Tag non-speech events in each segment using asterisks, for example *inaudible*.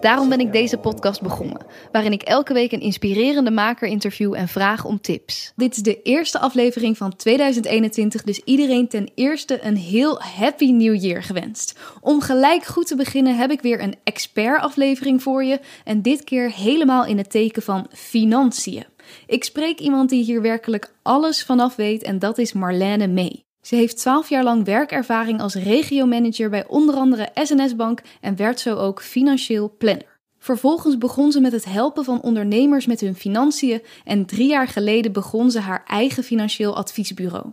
Daarom ben ik deze podcast begonnen, waarin ik elke week een inspirerende maker interview en vraag om tips. Dit is de eerste aflevering van 2021, dus iedereen ten eerste een heel happy new year gewenst. Om gelijk goed te beginnen heb ik weer een expert aflevering voor je en dit keer helemaal in het teken van financiën. Ik spreek iemand die hier werkelijk alles vanaf weet en dat is Marlene May. Ze heeft 12 jaar lang werkervaring als regiomanager bij onder andere SNS Bank en werd zo ook financieel planner. Vervolgens begon ze met het helpen van ondernemers met hun financiën en drie jaar geleden begon ze haar eigen financieel adviesbureau.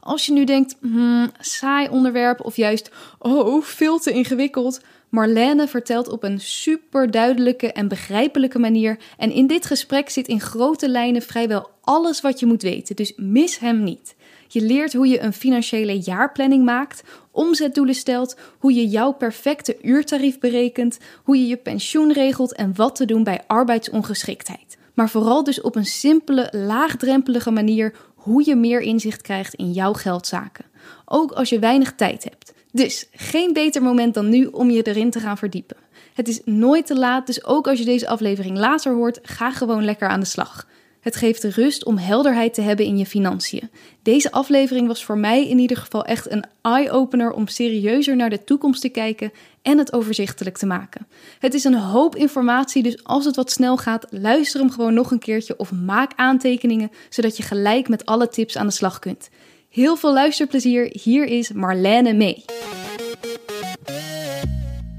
Als je nu denkt, hmm, saai onderwerp of juist, oh, veel te ingewikkeld, Marlene vertelt op een super duidelijke en begrijpelijke manier en in dit gesprek zit in grote lijnen vrijwel alles wat je moet weten, dus mis hem niet. Je leert hoe je een financiële jaarplanning maakt, omzetdoelen stelt, hoe je jouw perfecte uurtarief berekent, hoe je je pensioen regelt en wat te doen bij arbeidsongeschiktheid. Maar vooral dus op een simpele, laagdrempelige manier hoe je meer inzicht krijgt in jouw geldzaken. Ook als je weinig tijd hebt. Dus geen beter moment dan nu om je erin te gaan verdiepen. Het is nooit te laat, dus ook als je deze aflevering later hoort, ga gewoon lekker aan de slag. Het geeft rust om helderheid te hebben in je financiën. Deze aflevering was voor mij in ieder geval echt een eye-opener om serieuzer naar de toekomst te kijken en het overzichtelijk te maken. Het is een hoop informatie, dus als het wat snel gaat, luister hem gewoon nog een keertje of maak aantekeningen, zodat je gelijk met alle tips aan de slag kunt. Heel veel luisterplezier, hier is Marlene mee.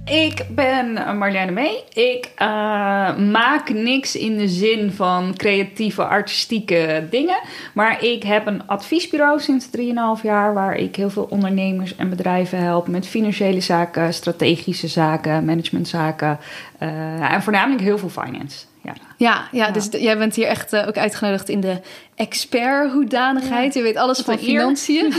Ik ben Marlene Mee. Ik uh, maak niks in de zin van creatieve, artistieke dingen. Maar ik heb een adviesbureau sinds 3,5 jaar... waar ik heel veel ondernemers en bedrijven help... met financiële zaken, strategische zaken, managementzaken... Uh, en voornamelijk heel veel finance. Ja, ja, ja, dus jij bent hier echt uh, ook uitgenodigd in de expert-hoedanigheid. Je weet alles van financiën. *laughs*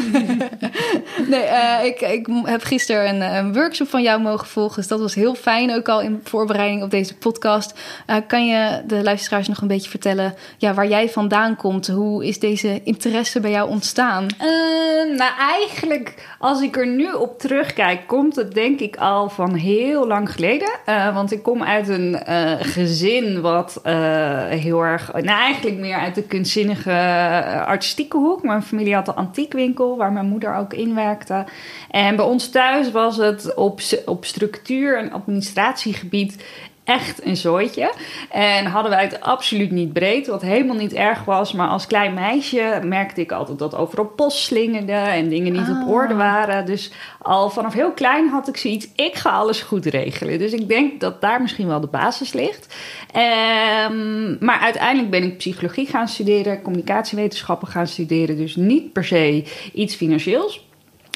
*laughs* nee, uh, ik, ik heb gisteren een, een, workshop van jou mogen volgen. Dus dat was heel fijn, ook al in voorbereiding op deze podcast. Uh, kan je de luisteraars nog een beetje vertellen ja, waar jij vandaan komt? Hoe is deze interesse bij jou ontstaan? nou, eigenlijk, als ik er nu op terugkijk, komt het denk ik al van heel lang geleden. want ik kom uit een gezin wat heel erg... Nou, eigenlijk meer uit de kunstzinnige uh, artistieke hoek. Mijn familie had een antiekwinkel waar mijn moeder ook in werkte. En bij ons thuis was het op, op structuur- en administratiegebied echt een zooitje. En hadden wij het absoluut niet breed, wat helemaal niet erg was. Maar als klein meisje merkte ik altijd dat overal post slingerde en dingen niet op orde ah. waren. Dus al vanaf heel klein had ik zoiets, ik ga alles goed regelen. Dus ik denk dat daar misschien wel de basis ligt. Um, maar uiteindelijk ben ik psychologie gaan studeren, communicatiewetenschappen gaan studeren. Dus niet per se iets financieels.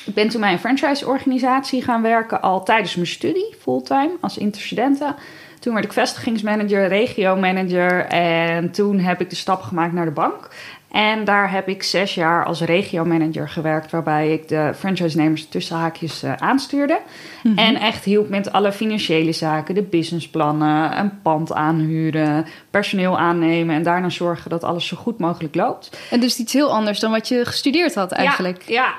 Ik ben toen bij een franchise-organisatie gaan werken, al tijdens mijn studie, fulltime, als interstudenten. Toen werd ik vestigingsmanager, regiomanager en toen heb ik de stap gemaakt naar de bank. En daar heb ik zes jaar als regiomanager gewerkt, waarbij ik de franchise-nemers tussen haakjes uh, aanstuurde. Mhm. En echt hielp met alle financiële zaken, de businessplannen, een pand aanhuren, personeel aannemen en daarna zorgen dat alles zo goed mogelijk loopt. En dus iets heel anders dan wat je gestudeerd had eigenlijk. Ja, ja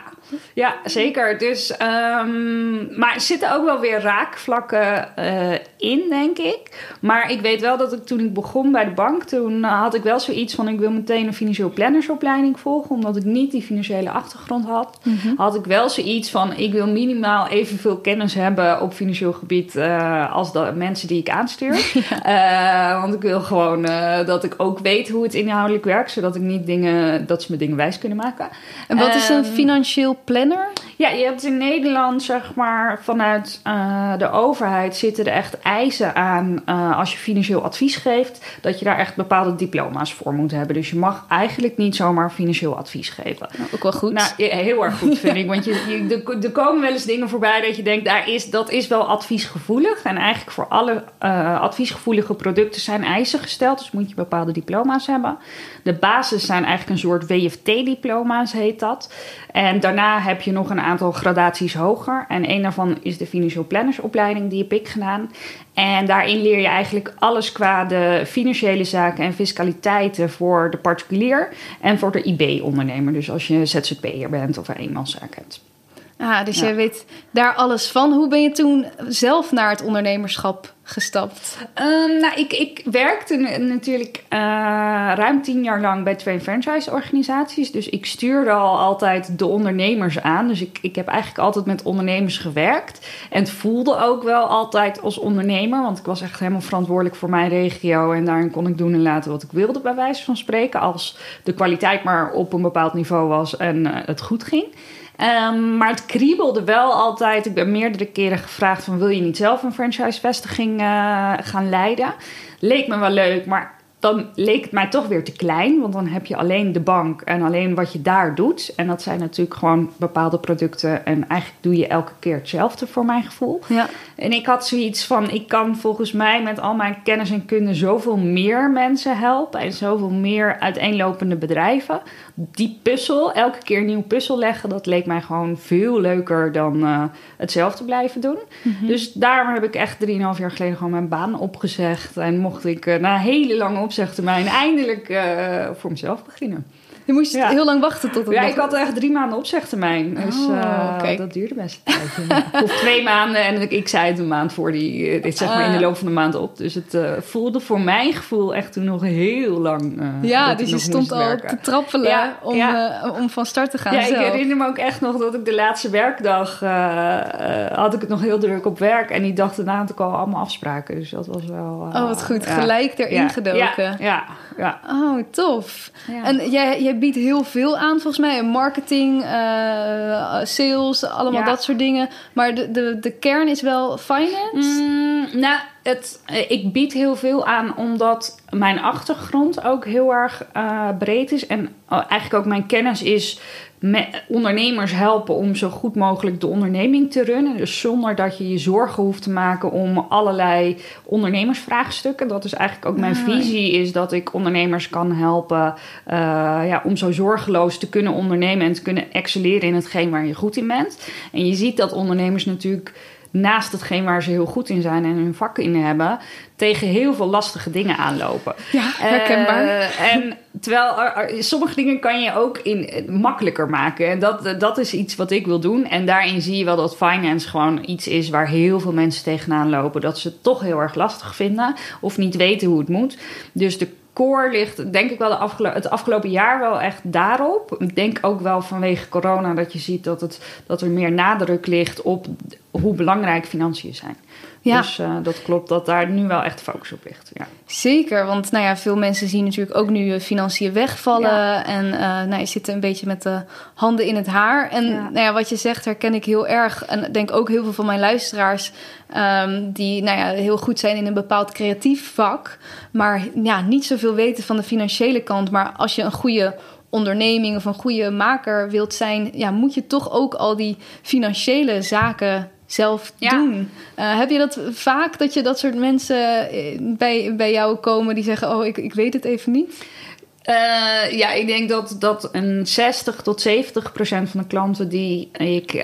ja, zeker. Dus, um, maar er zitten ook wel weer raakvlakken uh, in, denk ik. Maar ik weet wel dat ik toen ik begon bij de bank, toen had ik wel zoiets van: ik wil meteen een financieel plannersopleiding volgen, omdat ik niet die financiële achtergrond had. Mm -hmm. Had ik wel zoiets van: ik wil minimaal evenveel kennis hebben op financieel gebied uh, als de mensen die ik aanstuur. Ja. *laughs* Want ik wil gewoon dat ik ook weet hoe het inhoudelijk werkt, zodat ik niet dingen, dat ze me dingen wijs kunnen maken. En wat is een ehm, planner? Ja, je hebt in Nederland, zeg maar, vanuit uh, de overheid zitten er echt eisen aan uh, als je financieel advies geeft, dat je daar echt bepaalde diploma's voor moet hebben. Dus je mag eigenlijk niet zomaar financieel advies geven. Nou, ook wel goed. Nou, heel erg goed vind *laughs* ik. Want je, je, er komen wel eens dingen voorbij dat je denkt, daar is, dat is wel adviesgevoelig. En eigenlijk voor alle uh, adviesgevoelige producten zijn eisen gesteld. Dus moet je bepaalde diploma's hebben. De basis zijn eigenlijk een soort WFT-diploma's, heet dat. En daarna heb je nog een aantal gradaties hoger. En een daarvan is de financieel plannersopleiding, die heb ik gedaan. En daarin leer je eigenlijk alles qua de financiële zaken en fiscaliteiten voor de particulier en voor de IB-ondernemer. Dus als je ZZP'er bent of een eenmanszaak hebt. Ah, dus jij weet daar alles van. Hoe ben je toen zelf naar het ondernemerschap gestapt? Um, nou, ik, ik werkte natuurlijk uh, ruim tien jaar lang bij twee franchise-organisaties. Dus ik stuurde al altijd de ondernemers aan. Dus ik, ik heb eigenlijk altijd met ondernemers gewerkt. En het voelde ook wel altijd als ondernemer. Want ik was echt helemaal verantwoordelijk voor mijn regio. En daarin kon ik doen en laten wat ik wilde, bij wijze van spreken. Als de kwaliteit maar op een bepaald niveau was en uh, het goed ging. Um, maar het kriebelde wel altijd. Ik ben meerdere keren gevraagd van... wil je niet zelf een franchise-vestiging uh, gaan leiden? Leek me wel leuk, maar dan leek het mij toch weer te klein. Want dan heb je alleen de bank en alleen wat je daar doet. En dat zijn natuurlijk gewoon bepaalde producten. En eigenlijk doe je elke keer hetzelfde voor mijn gevoel. Ja. En ik had zoiets van: ik kan volgens mij met al mijn kennis en kunde zoveel meer mensen helpen. En zoveel meer uiteenlopende bedrijven. Die puzzel, elke keer een nieuw puzzel leggen, dat leek mij gewoon veel leuker dan uh, hetzelfde blijven doen. Mm -hmm. Dus daarom heb ik echt 3,5 jaar geleden gewoon mijn baan opgezegd. En mocht ik uh, na een hele lange opzegtermijn eindelijk uh, voor mezelf beginnen. Je moest ja. heel lang wachten tot het Ja, ik had echt drie maanden opzegtermijn. Dus oh, uh, okay. dat duurde best een tijdje. *laughs* of twee maanden en ik, ik zei het een maand voor die... Dit zeg maar in de loop van de maand op. Dus het uh, voelde voor mijn gevoel echt toen nog heel lang Ja, dus je stond al werken. te trappelen ja, om, ja. om van start te gaan Ja, zelf. ik herinner me ook echt nog dat ik de laatste werkdag... had ik het nog heel druk op werk. En die dag daarna had ik al allemaal afspraken. Dus dat was wel... oh, wat goed. Gelijk erin gedoken. Ja, ja. Oh, tof. En jij, jij biedt heel veel aan, volgens mij. Marketing, uh, sales, allemaal ja. dat soort dingen. Maar de, de, de kern is wel finance? Mm, nou, het, ik bied heel veel aan omdat mijn achtergrond ook heel erg uh, breed is. En eigenlijk ook mijn kennis is ondernemers helpen om zo goed mogelijk de onderneming te runnen. Dus zonder dat je je zorgen hoeft te maken om allerlei ondernemersvraagstukken. Dat is eigenlijk ook mijn visie, is dat ik ondernemers kan helpen uh, ja, om zo zorgeloos te kunnen ondernemen en te kunnen excelleren in hetgeen waar je goed in bent. En je ziet dat ondernemers natuurlijk naast hetgeen waar ze heel goed in zijn en hun vak in hebben, tegen heel veel lastige dingen aanlopen. Ja, herkenbaar. Uh, en terwijl er, er, sommige dingen kan je ook in, makkelijker maken. En dat, dat is iets wat ik wil doen. En daarin zie je wel dat finance gewoon iets is waar heel veel mensen tegenaan lopen. Dat ze het toch heel erg lastig vinden of niet weten hoe het moet. Dus de core ligt, denk ik wel, het afgelopen jaar wel echt daarop. Ik denk ook wel vanwege corona dat je ziet dat, het, dat er meer nadruk ligt op hoe belangrijk financiën zijn. Ja. Dus uh, dat klopt dat daar nu wel echt focus op ligt. Ja. Zeker, want nou ja, veel mensen zien natuurlijk ook nu financiën wegvallen. Ja. En uh, nou, je zit een beetje met de handen in het haar. En ja. Nou ja, wat je zegt herken ik heel erg. En denk ook heel veel van mijn luisteraars... Um, die nou ja, heel goed zijn in een bepaald creatief vak... maar ja, niet zoveel weten van de financiële kant. Maar als je een goede onderneming of een goede maker wilt zijn... Ja, moet je toch ook al die financiële zaken zelf ja. doen. Uh, heb je dat vaak dat je dat soort mensen bij, bij jou komen die zeggen: Oh, ik, ik weet het even niet? Uh, ja, ik denk dat, dat een 60 tot 70 procent van de klanten die ik uh,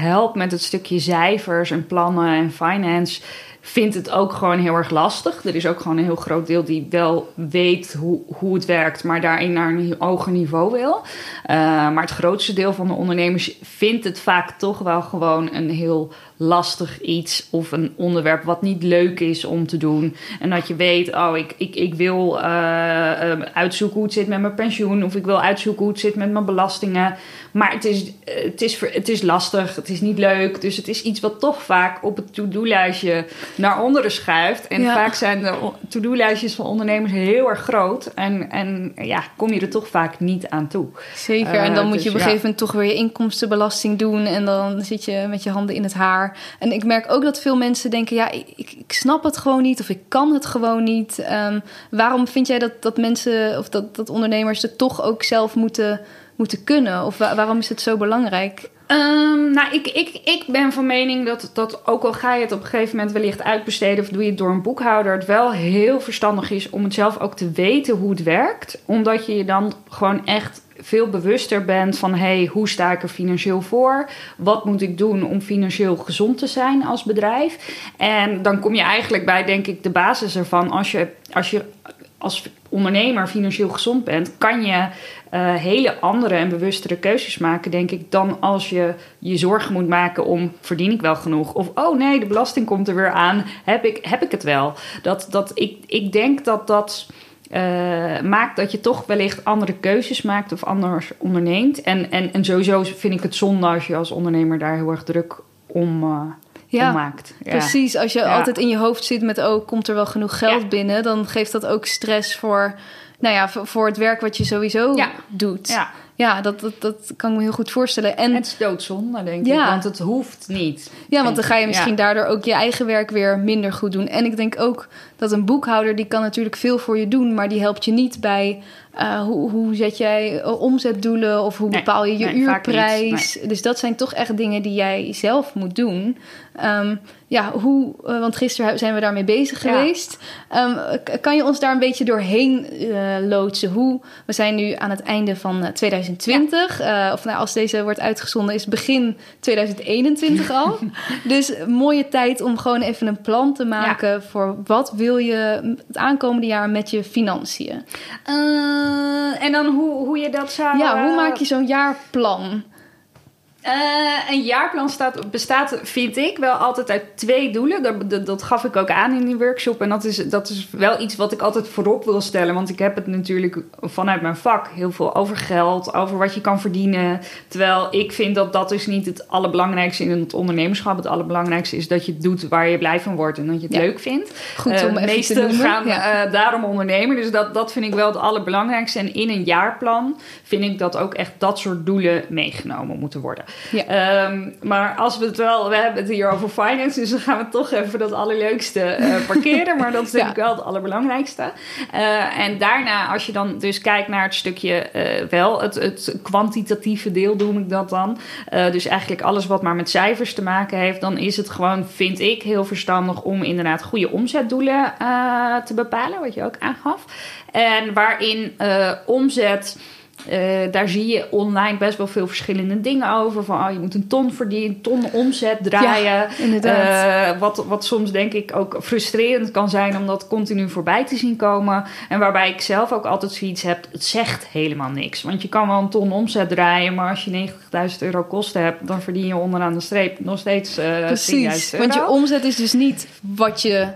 help met het stukje cijfers en plannen en finance, vindt het ook gewoon heel erg lastig. Er is ook gewoon een heel groot deel die wel weet hoe, hoe het werkt, maar daarin naar een hoger niveau wil. Uh, maar het grootste deel van de ondernemers vindt het vaak toch wel gewoon een heel lastig iets of een onderwerp wat niet leuk is om te doen. En dat je weet, oh, ik, ik, ik wil uh, uitzoeken hoe het zit met mijn pensioen of ik wil uitzoeken hoe het zit met mijn belastingen. Maar het is, het is, het is lastig, het is niet leuk. Dus het is iets wat toch vaak op het to-do-lijstje naar onderen schuift. En vaak zijn de to-do-lijstjes van ondernemers heel erg groot. En, en ja, kom je er toch vaak niet aan toe. Zeker. en dan moet dus je op een gegeven moment toch weer je inkomstenbelasting doen. En dan zit je met je handen in het haar. En ik merk ook dat veel mensen denken: ja, ik, ik snap het gewoon niet. Of ik kan het gewoon niet. Um, waarom vind jij dat, dat mensen of dat, dat ondernemers het toch ook zelf moeten, moeten kunnen? Of waarom is het zo belangrijk? Um, nou, ik, ik, ik ben van mening dat, dat ook al ga je het op een gegeven moment wellicht uitbesteden of doe je het door een boekhouder, het wel heel verstandig is om het zelf ook te weten hoe het werkt. Omdat je je dan gewoon echt veel bewuster bent van hey, hoe sta ik er financieel voor? Wat moet ik doen om financieel gezond te zijn als bedrijf? En dan kom je eigenlijk bij, denk ik, de basis ervan. Als je, als je als ondernemer financieel gezond bent, kan je uh, hele andere en bewustere keuzes maken, denk ik, dan als je je zorgen moet maken om verdien ik wel genoeg? Of oh nee, de belasting komt er weer aan, heb ik, heb ik het wel? Dat, dat, ik, ik denk dat dat uh, maakt dat je toch wellicht andere keuzes maakt of anders onderneemt. En, en, en sowieso vind ik het zonde als je als ondernemer daar heel erg druk om. Uh, ja, maakt. Ja. Precies, als je altijd in je hoofd zit met oh, komt er wel genoeg geld binnen, dan geeft dat ook stress voor, nou ja, voor, het werk wat je sowieso doet. Ja ja, dat, dat, dat kan ik me heel goed voorstellen. En het is doodzonde, denk ik, want het hoeft niet. Ja, want dan ga je misschien daardoor ook je eigen werk weer minder goed doen. En ik denk ook dat een boekhouder, die kan natuurlijk veel voor je doen, maar die helpt je niet bij uh, hoe, hoe zet jij uh, omzetdoelen of hoe bepaal je je nee, uurprijs? Dus dat zijn toch echt dingen die jij zelf moet doen. Um, ja, hoe, uh, want gisteren zijn we daarmee bezig ja. geweest. Um, kan je ons daar een beetje doorheen loodsen? Hoe, we zijn nu aan het einde van 2020. Ja. of nou, als deze wordt uitgezonden, is begin 2021 al. *laughs* dus mooie tijd om gewoon even een plan te maken voor wat wil je het aankomende jaar met je financiën. Uh, en dan hoe, hoe je dat zou... Ja, hoe maak je zo'n jaarplan? Uh, een jaarplan staat, bestaat, vind ik, wel altijd uit twee doelen. Dat, dat, dat, gaf ik ook aan in die workshop. En dat is, dat is wel iets wat ik altijd voorop wil stellen. Want ik heb het natuurlijk vanuit mijn vak heel veel over geld, over wat je kan verdienen. Terwijl ik vind dat dat is niet het allerbelangrijkste in het ondernemerschap. Het allerbelangrijkste is dat je het doet waar je blij van wordt en dat je het leuk vindt. Goed om uh, even meesten gaan uh, daarom ondernemen. Dus dat, dat vind ik wel het allerbelangrijkste. En in een jaarplan vind ik dat ook echt dat soort doelen meegenomen moeten worden. Ja. Um, maar als we het wel, we hebben het hier over finance, dus dan gaan we toch even dat allerleukste uh, *laughs* parkeren. maar dat is denk ik wel het allerbelangrijkste. Uh, en daarna, als je dan dus kijkt naar het stukje uh, wel, het, het kwantitatieve deel noem ik dat dan. dus eigenlijk alles wat maar met cijfers te maken heeft, dan is het gewoon, vind ik, heel verstandig om inderdaad goede omzetdoelen te bepalen, wat je ook aangaf. En waarin omzet uh, daar zie je online best wel veel verschillende dingen over. Van oh, je moet een ton verdienen, ton omzet draaien. Ja. Uh, wat, wat soms denk ik ook frustrerend kan zijn om dat continu voorbij te zien komen. En waarbij ik zelf ook altijd zoiets heb: het zegt helemaal niks. Want je kan wel een ton omzet draaien, maar als je 90.000 euro kosten hebt, dan verdien je onderaan de streep nog steeds uh, Precies, want je omzet is dus niet wat je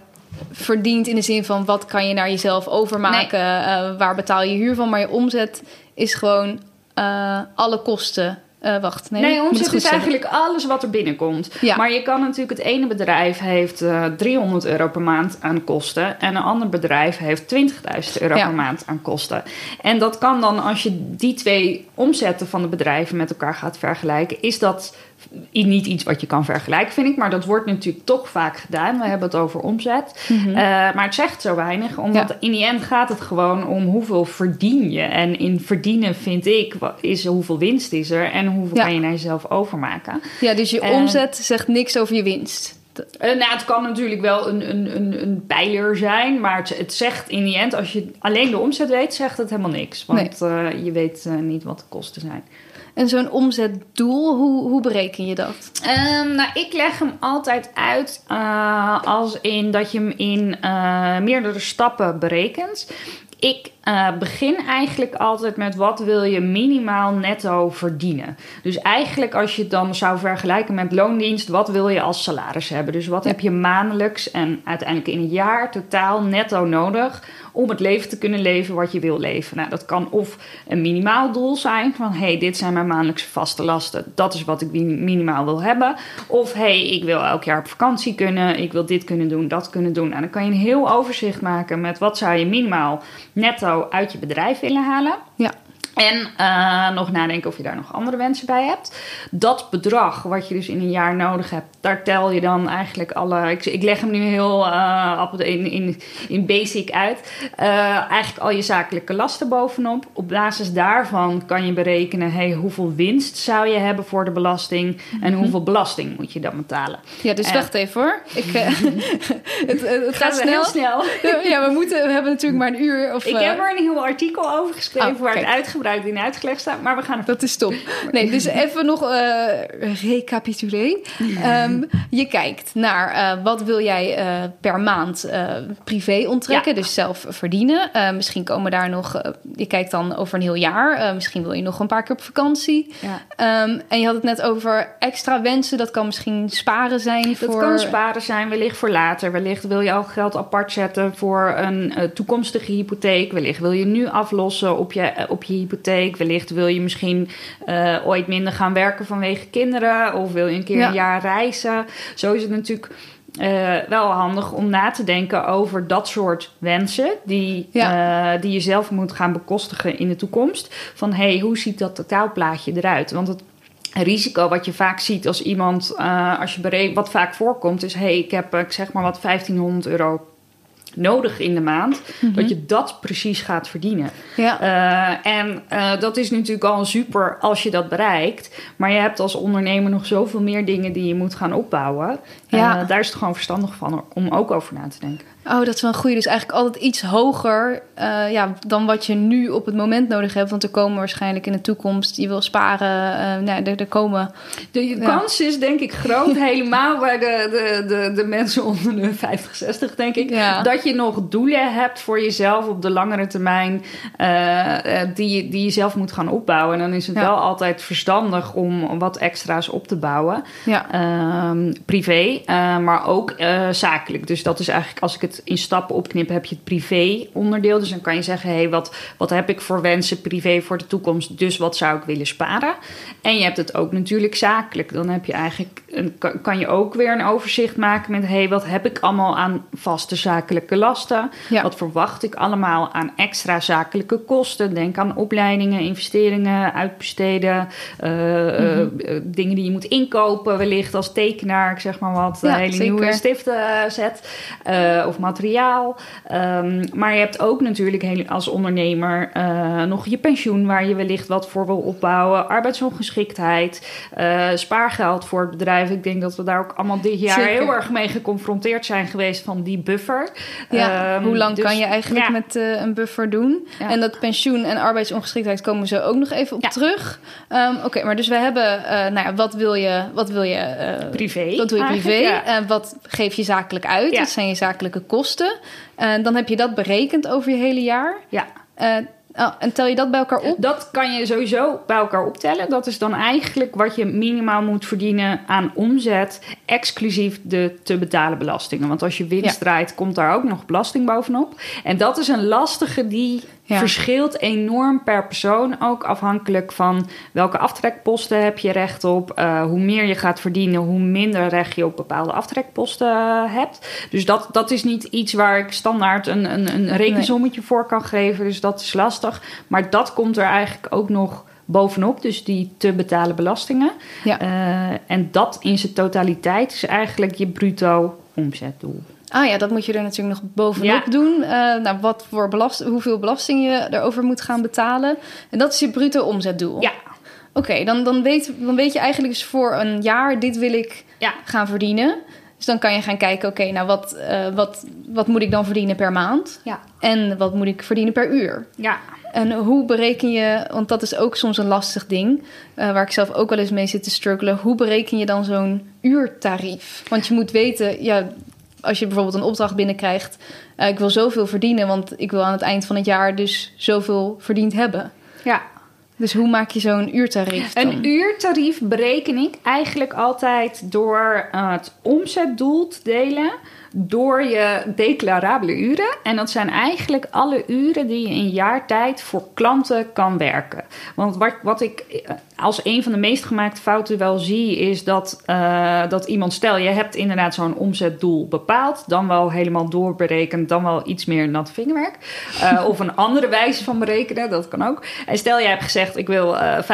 verdient in de zin van wat kan je naar jezelf overmaken, nee. waar betaal je huur van, maar je omzet is gewoon uh, alle kosten. Uh, wacht, nee. Nee, omzet is eigenlijk alles wat er binnenkomt. Ja. Maar je kan natuurlijk, het ene bedrijf heeft uh, eh, 300 euro per maand aan kosten. En een ander bedrijf heeft 20.000 euro ja. per maand aan kosten. En dat kan dan, als je die twee omzetten van de bedrijven met elkaar gaat vergelijken, is dat niet iets wat je kan vergelijken, vind ik. Maar dat wordt natuurlijk toch vaak gedaan. We hebben het over omzet. Mm -hmm. uh, maar het zegt zo weinig. Omdat ja. in die end gaat het gewoon om hoeveel verdien je. En in verdienen vind ik, is hoeveel winst is er. En hoeveel ja. kan je naar jezelf overmaken. Ja, dus je uh, omzet zegt niks over je winst. Uh, nou, het kan natuurlijk wel een, een, een, een pijler zijn, maar het, het, zegt in die end, als je alleen de omzet weet, zegt het helemaal niks. Want nee. je weet niet wat de kosten zijn. En zo'n omzetdoel, hoe, hoe bereken je dat? Um, nou, ik leg hem altijd uit uh, als in dat je hem in uh, meerdere stappen berekent. Ik uh, begin eigenlijk altijd met wat wil je minimaal netto verdienen. Dus eigenlijk als je het dan zou vergelijken met loondienst, wat wil je als salaris hebben? Dus wat heb je maandelijks en uiteindelijk in een jaar totaal netto nodig om het leven te kunnen leven wat je wil leven. Nou, dat kan of een minimaal doel zijn van hey, dit zijn mijn maandelijkse vaste lasten, dat is wat ik minimaal wil hebben. Of hey, ik wil elk jaar op vakantie kunnen, ik wil dit kunnen doen, dat kunnen doen. En nou, dan kan je een heel overzicht maken met wat zou je minimaal netto uit je bedrijf willen halen. Ja. En uh, nog nadenken of je daar nog andere wensen bij hebt. Dat bedrag wat je dus in een jaar nodig hebt, daar tel je dan eigenlijk alle. Ik, ik leg hem nu heel uh, in, in, in basic uit. Uh, eigenlijk al je zakelijke lasten bovenop. Op basis daarvan kan je berekenen: hey, hoeveel winst zou je hebben voor de belasting en mhm. hoeveel belasting moet je dan betalen. Ja, dus wacht even hoor. Ik, *laughs* het, het gaat snel. Heel snel. Ja, we, moeten, we hebben natuurlijk maar een uur. Of, ik heb er een heel artikel over geschreven oh, waar het uitgebreid uitgebreid in uitgelegd staat, maar we gaan er... Dat is top. Nee, dus *laughs* even nog uh, recapituleren. Um, je kijkt naar uh, wat wil jij uh, per maand privé onttrekken, ja. dus zelf verdienen. misschien komen daar nog... je kijkt dan over een heel jaar. misschien wil je nog een paar keer op vakantie. Ja. Um, en je had het net over extra wensen. Dat kan misschien sparen zijn dat voor... Dat kan sparen zijn, wellicht voor later. Wellicht wil je al geld apart zetten voor een toekomstige hypotheek. Wellicht wil je nu aflossen op je, op je hypotheek Wellicht wil je misschien uh, ooit minder gaan werken vanwege kinderen. Of wil je een keer een jaar reizen. Zo is het natuurlijk uh, wel handig om na te denken over dat soort wensen. Die, ja. uh, die je zelf moet gaan bekostigen in de toekomst. Van hey, hoe ziet dat totaalplaatje eruit? Want het risico wat je vaak ziet als iemand, uh, als je wat vaak voorkomt, is: hey, ik heb, ik zeg maar wat 1500 euro nodig in de maand, mhm. dat je dat precies gaat verdienen. Ja. Uh, en uh, dat is natuurlijk al super als je dat bereikt. Maar je hebt als ondernemer nog zoveel meer dingen die je moet gaan opbouwen. Ja. Uh, daar is het gewoon verstandig van om ook over na te denken. Oh, dat is wel een goede. Dus eigenlijk altijd iets hoger uh, ja, dan wat je nu op het moment nodig hebt. Want er komen waarschijnlijk in de toekomst, je wil sparen, uh, nou, er, er komen... De ja. kans is denk ik groot, *laughs* helemaal bij de, de, de, de mensen onder de 50, 60 denk ik... Ja. dat je nog doelen hebt voor jezelf op de langere termijn... Uh, die, die je zelf moet gaan opbouwen. En dan is het ja. wel altijd verstandig om wat extra's op te bouwen. Ja. Ehm, privé, maar ook zakelijk. Dus dat is eigenlijk als ik het in stappen opknippen, heb je het privé onderdeel. Dus dan kan je zeggen, hé, hey, wat, wat heb ik voor wensen privé voor de toekomst? Dus wat zou ik willen sparen? En je hebt het ook natuurlijk zakelijk. Dan heb je eigenlijk, een, kan je ook weer een overzicht maken met, hé, hey, wat heb ik allemaal aan vaste zakelijke lasten? Ja. Wat verwacht ik allemaal aan extra zakelijke kosten? Denk aan opleidingen, investeringen, uitbesteden, uh, mm-hmm. uh, dingen die je moet inkopen, wellicht als tekenaar, ik zeg maar wat, ja, hele zeker. nieuwe stiften zet. of materiaal. Um, maar je hebt ook natuurlijk als ondernemer uh, nog je pensioen, waar je wellicht wat voor wil opbouwen, arbeidsongeschiktheid, uh, spaargeld voor het bedrijf. Ik denk dat we daar ook allemaal dit jaar Zeker. heel erg mee geconfronteerd zijn geweest van die buffer. Ja, um, hoe lang dus, kan je eigenlijk ja. met uh, een buffer doen? Ja. En dat pensioen en arbeidsongeschiktheid komen ze ook nog even op terug. Um, Oké, okay, maar dus we hebben, nou ja, wat wil je, wat wil je privé? Wat wil je privé? wat geef je zakelijk uit? Dat zijn je zakelijke kosten. Uh, dan heb je dat berekend over je hele jaar. Ja. Uh, oh, en tel je dat bij elkaar op? Dat kan je sowieso bij elkaar optellen. Dat is dan eigenlijk wat je minimaal moet verdienen aan omzet, exclusief de te betalen belastingen. Want als je winst ja. draait, komt daar ook nog belasting bovenop. En dat is een lastige die ja. verschilt enorm per persoon. Ook afhankelijk van welke aftrekposten heb je recht op. Uh, hoe meer je gaat verdienen, hoe minder recht je op bepaalde aftrekposten uh, hebt. Dus dat, dat is niet iets waar ik standaard een, een, een rekensommetje nee. voor kan geven. Dus dat is lastig. Maar dat komt er eigenlijk ook nog bovenop. Dus die te betalen belastingen. Ja. Uh, en dat in zijn totaliteit is eigenlijk je bruto omzetdoel. Ah ja, dat moet je er natuurlijk nog bovenop ja. doen. Uh, nou, wat voor belast hoeveel belasting je erover moet gaan betalen. En dat is je bruto omzetdoel. Ja. Oké, okay, dan, dan, weet, dan weet je eigenlijk dus voor een jaar... dit wil ik ja. gaan verdienen. Dus dan kan je gaan kijken, oké, okay, nou wat, uh, wat, wat moet ik dan verdienen per maand? Ja. En wat moet ik verdienen per uur? Ja. En hoe bereken je, want dat is ook soms een lastig ding, uh, waar ik zelf ook wel eens mee zit te struggelen. Hoe bereken je dan zo'n uurtarief? Want je moet weten, ja, als je bijvoorbeeld een opdracht binnenkrijgt, uh, ik wil zoveel verdienen, want ik wil aan het eind van het jaar dus zoveel verdiend hebben. Ja. Dus hoe maak je zo'n uurtarief? Dan? Een uurtarief bereken ik eigenlijk altijd door uh, het omzetdoel te delen door je declarabele uren. En dat zijn eigenlijk alle uren die je in jaar tijd voor klanten kan werken. Want wat, wat ik eh, als een van de meest gemaakte fouten wel zie, is dat, uh, dat iemand, stel je hebt inderdaad zo'n omzetdoel bepaald, dan wel helemaal doorberekend, dan wel iets meer nat vingerwerk. Uh, of een andere wijze van berekenen, dat kan ook. En stel je hebt gezegd, ik wil uh, 50.000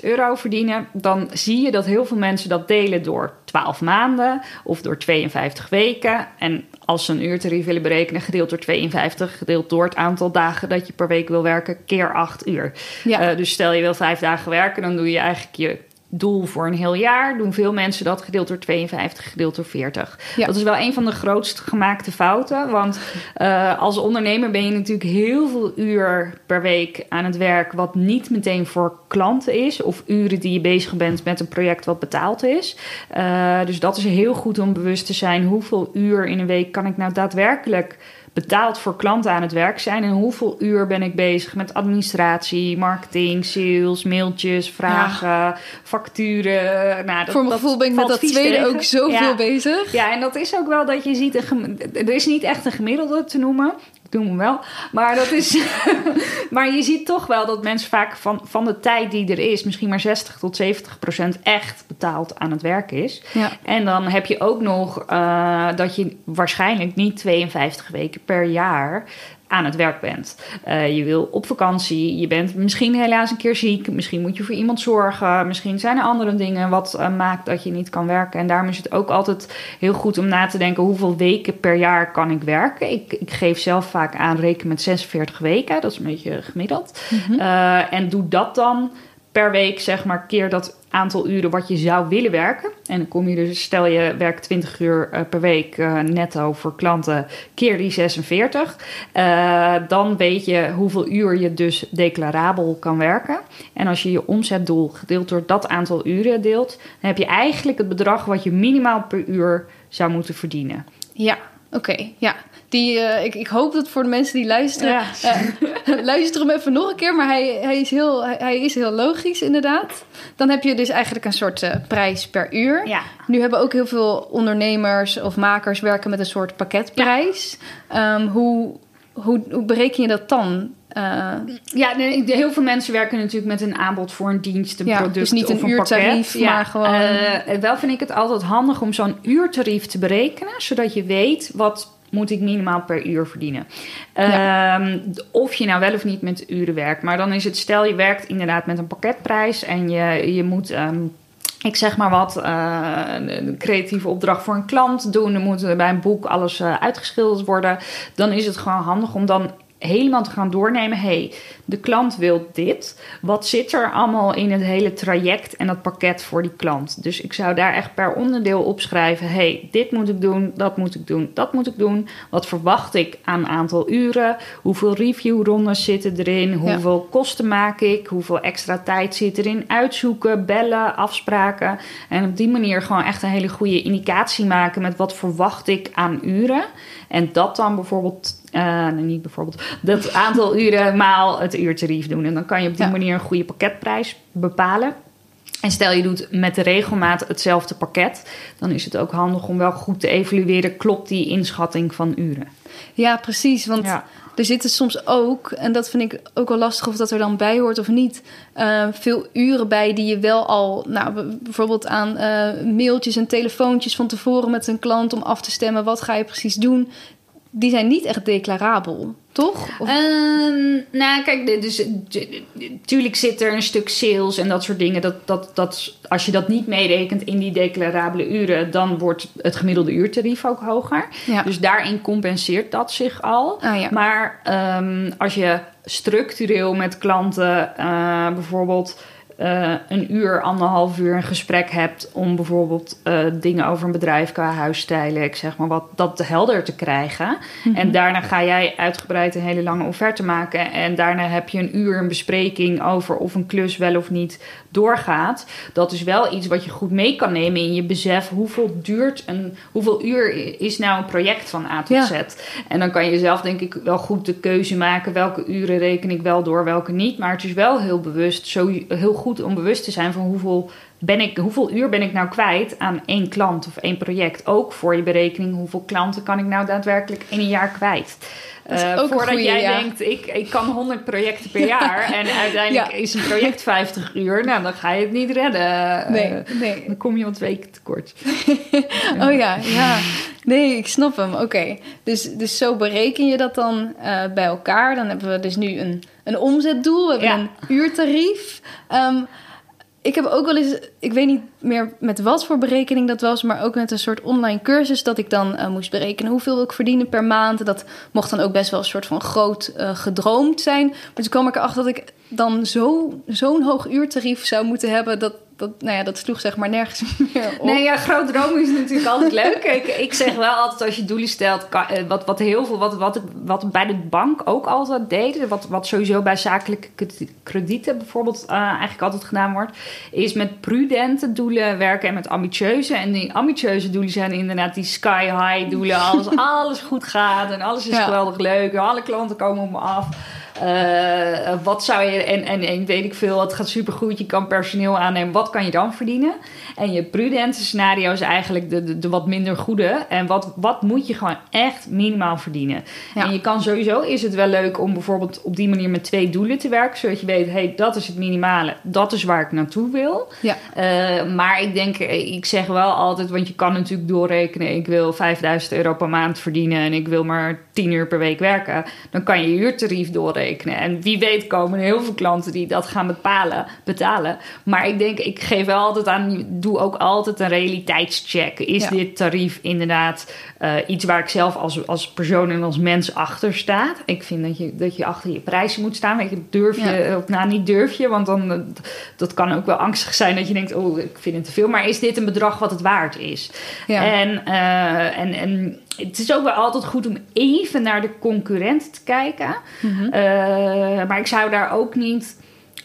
euro verdienen, dan zie je dat heel veel mensen dat delen door 12 maanden of door 52 weken. En als ze een uurtarief willen berekenen, gedeeld door 52, gedeeld door het aantal dagen dat je per week wil werken, keer 8 uur. Ja. Uh, dus stel je wil vijf dagen werken, dan doe je eigenlijk je doel voor een heel jaar. Doen veel mensen dat gedeeld door 52, gedeeld door 40. Ja. Dat is wel een van de grootst gemaakte fouten. Want uh, als ondernemer ben je natuurlijk heel veel uur per week aan het werk... wat niet meteen voor klanten is. Of uren die je bezig bent met een project wat betaald is. Uh, dus dat is heel goed om bewust te zijn. Hoeveel uur in een week kan ik nou daadwerkelijk betaald voor klanten aan het werk zijn. En hoeveel uur ben ik bezig met administratie, marketing, sales, mailtjes, vragen, ja. facturen. Nou, dat, voor mijn gevoel ben ik met dat tweede tegen. ook zoveel ja. bezig. Ja, en dat is ook wel dat je ziet, een er is niet echt een gemiddelde te noemen. Doe hem wel. Maar, dat is *laughs* maar je ziet toch wel dat mensen vaak van, van de tijd die er is, misschien maar 60 tot 70 procent echt betaald aan het werk is. Ja. En dan heb je ook nog uh, dat je waarschijnlijk niet 52 weken per jaar aan het werk bent. Uh, je wil op vakantie, je bent misschien helaas een keer ziek, misschien moet je voor iemand zorgen, misschien zijn er andere dingen wat uh, maakt dat je niet kan werken. En daarom is het ook altijd heel goed om na te denken hoeveel weken per jaar kan ik werken. Ik, ik geef zelf vaak aan reken met 46 weken, dat is een beetje gemiddeld. Mm -hmm. uh, en doe dat dan per week, zeg maar, keer dat aantal uren wat je zou willen werken. En dan kom je dus, stel je werkt 20 uur uh, per week uh, netto voor klanten, keer die 46. Uh, dan weet je hoeveel uur je dus declarabel kan werken. En als je je omzetdoel gedeeld door dat aantal uren deelt, dan heb je eigenlijk het bedrag wat je minimaal per uur zou moeten verdienen. Ja, oké. Okay, ja. Die, uh, ik, ik, hoop dat voor de mensen die luisteren. Ja. Uh, *laughs* luister hem even nog een keer, maar hij, hij, is heel, hij, is heel logisch, inderdaad. Dan heb je dus eigenlijk een soort uh, prijs per uur. Ja. Nu hebben ook heel veel ondernemers of makers werken met een soort pakketprijs. Ja. Um, hoe, hoe, hoe bereken je dat dan? Uh, ja, heel veel mensen werken natuurlijk met een aanbod voor een dienst, een ja, product dus niet of een uurtarief, pakket. maar gewoon. Uh, wel vind ik het altijd handig om zo'n uurtarief te berekenen, zodat je weet wat moet ik minimaal per uur verdienen. Ja. Um, of je nou wel of niet met uren werkt. Maar dan is het, stel je werkt inderdaad met een pakketprijs en je, je moet. Um, ik zeg maar wat, een creatieve opdracht voor een klant doen. Dan moet bij een boek alles uh, uitgeschilderd worden. Dan is het gewoon handig om dan helemaal te gaan doornemen. hey, de klant wil dit. Wat zit er allemaal in het hele traject en dat pakket voor die klant? Dus ik zou daar echt per onderdeel opschrijven. hey, dit moet ik doen, dat moet ik doen, dat moet ik doen. Wat verwacht ik aan aantal uren? Hoeveel reviewrondes zitten erin? Hoeveel ja. kosten maak ik? Hoeveel extra tijd zit erin? Uitzoeken, bellen, afspraken. En op die manier gewoon echt een hele goede indicatie maken met wat verwacht ik aan uren. En dat dan bijvoorbeeld uh, niet bijvoorbeeld, dat aantal uren maal het uurtarief doen. En dan kan je op die ja. manier een goede pakketprijs bepalen. En stel je doet met de regelmaat hetzelfde pakket, dan is het ook handig om wel goed te evalueren: klopt die inschatting van uren? Ja, precies. Want ja. er zitten soms ook, en dat vind ik ook wel lastig of dat er dan bij hoort of niet, uh, veel uren bij die je wel al, nou, bijvoorbeeld aan uh, mailtjes en telefoontjes van tevoren met een klant om af te stemmen wat ga je precies doen die zijn niet echt declarabel, toch? Of... Um, nou, kijk, dus natuurlijk zit er een stuk sales en dat soort dingen. Dat, dat, dat, als je dat niet meerekent in die declarabele uren, dan wordt het gemiddelde uurtarief ook hoger. Ja. Dus daarin compenseert dat zich al. Ah, ja. Maar um, als je structureel met klanten uh, bijvoorbeeld eh, een uur, anderhalf uur een gesprek hebt om bijvoorbeeld eh, dingen over een bedrijf qua huisstijlen, ik zeg maar wat, dat helder te krijgen. Mhm. En daarna ga jij uitgebreid een hele lange offerte maken. En daarna heb je een uur een bespreking over of een klus wel of niet doorgaat. Dat is wel iets wat je goed mee kan nemen in je besef hoeveel duurt een, hoeveel uur is nou een project van A tot Ja. Z. En dan kan je zelf denk ik wel goed de keuze maken welke uren reken ik wel door, welke niet. Maar het is wel heel bewust, zo heel goed om bewust te zijn van hoeveel ben ik, hoeveel uur ben ik nou kwijt aan één klant of één project. Ook voor je berekening, hoeveel klanten kan ik nou daadwerkelijk in een jaar kwijt. Een voordat goeie, jij ja. denkt, ik, ik kan 100 projecten per jaar *laughs* en uiteindelijk Ja. is een project 50 uur, nou dan ga je het niet redden. Nee, Eh, nee. dan kom je wat weken tekort. *laughs* Oh ja, ja. Nee, ik snap hem. Oké. Dus, dus zo bereken je dat dan eh, bij elkaar. Dan hebben we dus nu een, een omzetdoel. We hebben Ja. een uurtarief. Ehm, ik heb ook wel eens, ik weet niet meer met wat voor berekening dat was, maar ook met een soort online cursus dat ik dan eh, moest berekenen hoeveel wil ik verdienen per maand. Dat mocht dan ook best wel een soort van groot eh, gedroomd zijn. Maar toen kwam ik erachter dat ik dan zo, zo'n hoog uurtarief zou moeten hebben. Dat, dat, nou ja, dat sloeg zeg maar nergens *laughs* meer op. Nee, ja, groot dromen is natuurlijk altijd *laughs* leuk. Ik, ik zeg wel altijd als je doelen stelt, eh, wat, wat heel veel, wat, wat, wat bij de bank ook altijd deed, wat, wat sowieso bij zakelijke kredi- kredieten bijvoorbeeld eh, eigenlijk altijd gedaan wordt, is met prudente doelen werken en met ambitieuze. En die ambitieuze doelen zijn inderdaad die sky high doelen, alles, *laughs* alles goed gaat en alles is Ja. geweldig leuk, en alle klanten komen op me af. Eh, wat zou je, en, en, en weet ik veel, het gaat supergoed, je kan personeel aannemen, wat kan je dan verdienen? En je prudente scenario is eigenlijk de, de, de wat minder goede. En wat, wat moet je gewoon echt minimaal verdienen? Ja. En je kan sowieso, is het wel leuk om bijvoorbeeld op die manier met twee doelen te werken, zodat je weet, hey, dat is het minimale, dat is waar ik naartoe wil. Ja. Eh, maar ik denk, eh, ik zeg wel altijd, want je kan natuurlijk doorrekenen, ik wil 5000 euro per maand verdienen en ik wil maar 10 uur per week werken. Dan kan je je uurtarief doorrekenen. En wie weet komen er heel veel klanten die dat gaan bepalen, betalen. Maar ik denk, ik geef wel altijd aan, doe ook altijd een realiteitscheck. Is Ja. dit tarief inderdaad eh, iets waar ik zelf als, als persoon en als mens achter sta? Ik vind dat je, dat je achter je prijzen moet staan. Weet je, durf je, Ja. of nou niet durf je, want dan, eh, dat kan ook wel angstig zijn dat je denkt, oh, ik vind het te veel. Maar is dit een bedrag wat het waard is? Ja. En, eh, en, en het is ook wel altijd goed om even naar de concurrent te kijken. Eh, maar ik zou daar ook niet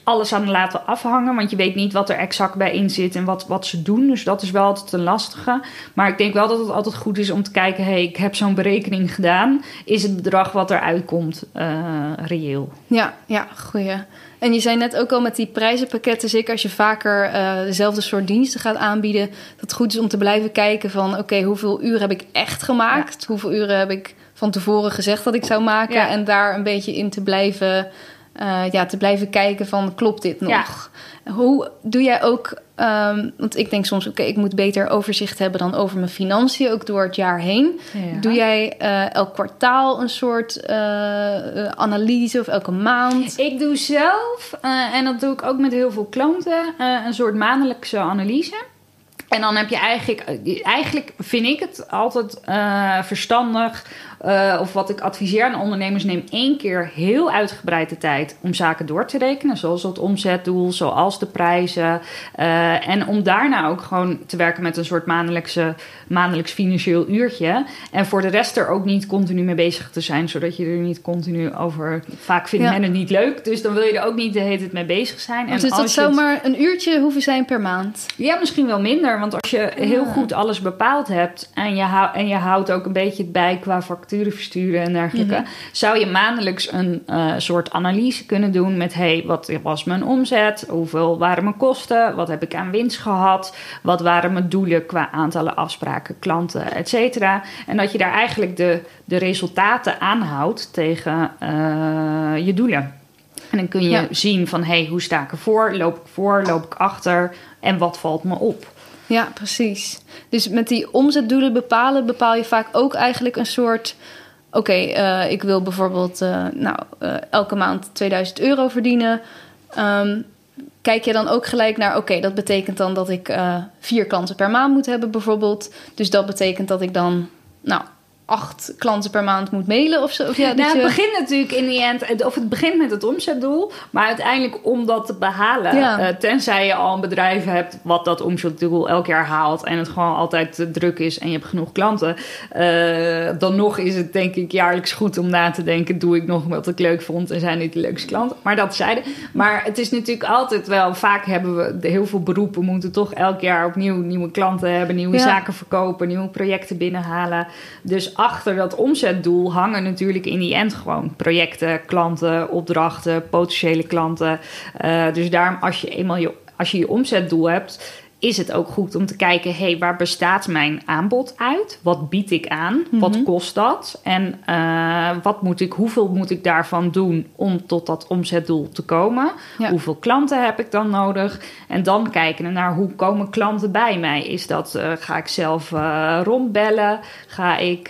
alles aan laten afhangen. Want je weet niet wat er exact bij in zit en wat, wat ze doen. Dus dat is wel altijd een lastige. Maar ik denk wel dat het altijd goed is om te kijken... hey, ik heb zo'n berekening gedaan. Is het bedrag wat eruit komt eh, reëel? Ja, ja, goeie. En je zei net ook al met die prijzenpakketten, zeker als je vaker eh, dezelfde soort diensten gaat aanbieden, dat het goed is om te blijven kijken van oké, hoeveel uren heb ik echt gemaakt? Hoeveel uren heb ik van tevoren gezegd dat ik zou maken? Ja. En daar een beetje in te blijven, eh, ja, te blijven kijken van klopt dit nog? Hoe doe jij ook, ehm, want ik denk soms oké, ik moet beter overzicht hebben dan over mijn financiën, ook door het jaar heen. Doe jij eh, elk kwartaal een soort eh, analyse of elke maand? Ik doe zelf, en dat doe ik ook met heel veel klanten, een soort maandelijkse analyse. En dan heb je eigenlijk, eigenlijk vind ik het altijd verstandig, eh, of wat ik adviseer aan ondernemers, neem één keer heel uitgebreid de tijd om zaken door te rekenen, zoals het omzetdoel, zoals de prijzen. Eh, en om daarna ook gewoon te werken met een soort maandelijkse, maandelijks financieel uurtje. En voor de rest er ook niet continu mee bezig te zijn, zodat je er niet continu over. Vaak vindt Ja. men het niet leuk, dus dan wil je er ook niet de hele tijd mee bezig zijn. Of is dat het- zomaar een uurtje hoeven zijn per maand? ja, misschien wel minder. Want als je heel Ah. goed alles bepaald hebt en je, hou- en je houdt ook een beetje bij qua facturen versturen en dergelijke, Mhm. zou je maandelijks een eh, soort analyse kunnen doen met: hey, wat was mijn omzet? Hoeveel waren mijn kosten? Wat heb ik aan winst gehad? Wat waren mijn doelen qua aantallen afspraken, klanten, et cetera? En dat je daar eigenlijk de, de resultaten aanhoudt tegen eh, je doelen. En dan kun je Ja. zien van, hey, hoe sta ik ervoor? Loop ik voor? Loop ik achter? En wat valt me op? Ja, precies. Dus met die omzetdoelen bepalen, bepaal je vaak ook eigenlijk een soort. Oké, eh, ik wil bijvoorbeeld eh, nou, eh, elke maand 2000 euro verdienen. Ehm, kijk je dan ook gelijk naar, oké, dat betekent dan dat ik vier klanten per maand moet hebben, bijvoorbeeld. Dus dat betekent dat ik dan, nou, acht klanten per maand moet mailen of zo? Of ja, Nou, het je- begint natuurlijk in die end, of het begint met het omzetdoel, maar uiteindelijk om dat te behalen, Ja. eh, tenzij je al een bedrijf hebt wat dat omzetdoel elk jaar haalt en het gewoon altijd druk is en je hebt genoeg klanten, eh, dan nog is het denk ik jaarlijks goed om na te denken, doe ik nog wat ik leuk vond en zijn dit de leukste klanten? Maar dat zeiden. Maar het is natuurlijk altijd wel, vaak hebben we de- heel veel beroepen moeten toch elk jaar opnieuw nieuwe klanten hebben, nieuwe Ja. zaken verkopen, nieuwe projecten binnenhalen. Dus achter dat omzetdoel hangen natuurlijk in die end gewoon projecten, klanten, opdrachten, potentiële klanten. Eh, dus daarom als je eenmaal je, als je je omzetdoel hebt, is het ook goed om te kijken, hé, hey, waar bestaat mijn aanbod uit? Wat bied ik aan? Wat kost dat? En eh, wat moet ik, hoeveel moet ik daarvan doen om tot dat omzetdoel te komen? Ja. Hoeveel klanten heb ik dan nodig? En dan kijken naar hoe komen klanten bij mij? Is dat, eh, ga ik zelf eh, rondbellen? Ga ik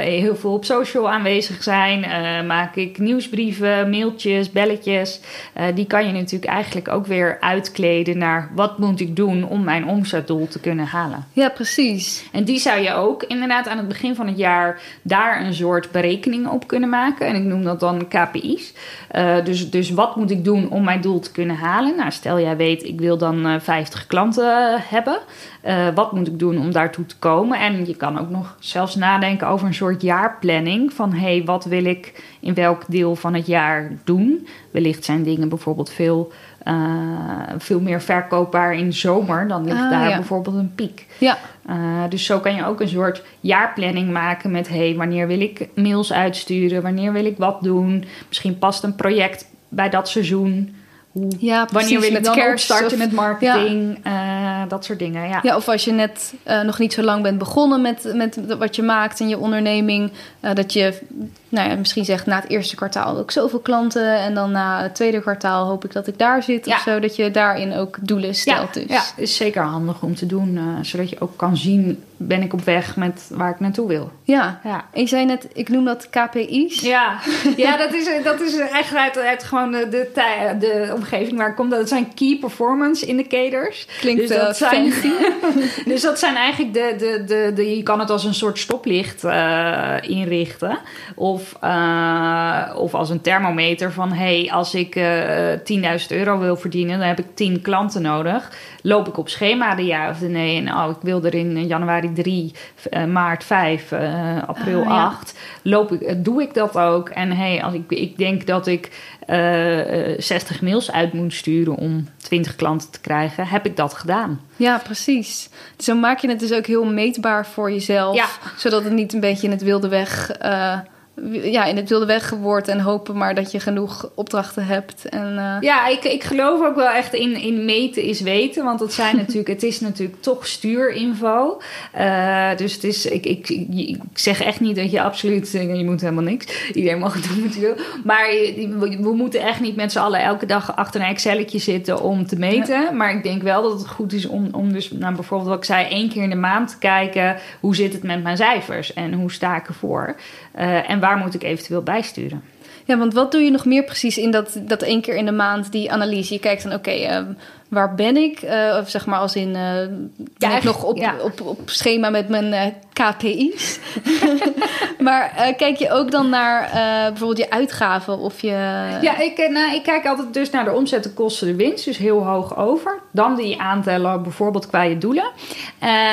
heel veel op social aanwezig zijn? Maak ik nieuwsbrieven, mailtjes, belletjes? Die kan je natuurlijk eigenlijk ook weer uitkleden naar wat moet ik doen om mijn omzetdoel te kunnen halen. ja, precies. En die zou je ook inderdaad aan het begin van het jaar daar een soort berekening op kunnen maken. En ik noem dat dan KPI's. Eh, dus, dus wat moet ik doen om mijn doel te kunnen halen? Nou, stel jij weet, ik wil dan eh 50 klanten hebben. Eh, wat moet ik doen om daartoe te komen? En je kan ook nog zelfs nadenken over een soort jaarplanning. Van hé, hey, wat wil ik in welk deel van het jaar doen? Wellicht zijn dingen bijvoorbeeld veel, eh, veel meer verkoopbaar in de zomer. Dan ligt Ah, daar ja. bijvoorbeeld een piek. Ja, Uh, dus zo kan je ook een soort jaarplanning maken met... hey, wanneer wil ik mails uitsturen? Wanneer wil ik wat doen? Misschien past een project bij dat seizoen. Hoe, ja precies. wanneer wil ik met dan kerst of- met marketing? Uh, dat soort dingen, ja. Ja, of als je net eh, nog niet zo lang bent begonnen met, met wat je maakt in je onderneming. Eh, dat je nou ja, misschien zegt na het eerste kwartaal ook zoveel klanten. En dan na het tweede kwartaal hoop ik dat ik daar zit. Ja. Of zo. Dat je daarin ook doelen stelt. ja, dus. ja, is zeker handig om te doen. uh, zodat je ook kan zien, ben ik op weg met waar ik naartoe wil. Ja. Ja. Je zei net, ik noem dat KPI's. Ja, *laughs* ja dat, is, dat is echt uit, uit gewoon de, de, de omgeving waar ik kom. Dat zijn key performance indicators. Klinkt Dus dat eh, zijn-. *laughs* Dus dat zijn eigenlijk de, de, de, de je kan het als een soort stoplicht eh, inrichten. Of, eh, of als een thermometer van hey, als ik eh 10.000 euro wil verdienen, dan heb ik 10 klanten nodig. Loop ik op schema de ja of de nee? En oh, ik wil er in januari 3, eh, maart 5, eh, april Ah, ja. 8. Loop ik, doe ik dat ook? En hey, als ik, ik denk dat ik eh, eh, 60 mails uit moet sturen om 20 klanten te krijgen, heb ik dat gedaan. Ja, precies. Zo maak je het dus ook heel meetbaar voor jezelf. Ja. Zodat het niet een beetje in het wilde weg... eh, ja, in het wilde weg wordt en hopen maar dat je genoeg opdrachten hebt. En, eh, Ja, ik, ik geloof ook wel echt in, in meten is weten. Want het, zijn *laughs* natuurlijk, het is natuurlijk toch stuurinfo. Eh, dus het is, ik, ik, ik zeg echt niet dat je absoluut... eh, Je moet helemaal niks. Iedereen mag doen wat hij wil. Maar we moeten echt niet met z'n allen elke dag achter een Excelletje zitten om te meten. Maar ik denk wel dat het goed is om, om dus... Nou, bijvoorbeeld wat ik zei, één keer in de maand te kijken... Hoe zit het met mijn cijfers? En hoe sta ik ervoor? Eh, en waar moet ik eventueel bijsturen? Ja, want wat doe je nog meer precies in dat, dat één keer in de maand die analyse? Je kijkt dan, oké, eh, waar ben ik? Eh, of zeg maar als in, eh ben ik nog op, ja. op, op schema met mijn eh, KPI's? *laughs* maar eh, kijk je ook dan naar bijvoorbeeld je uitgaven of je... Ja, ik, nou, ik kijk altijd dus naar de omzet, de kosten, de winst. Dus heel hoog over. Dan die aantellen, bijvoorbeeld qua je doelen.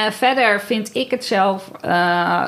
Verder vind ik het zelf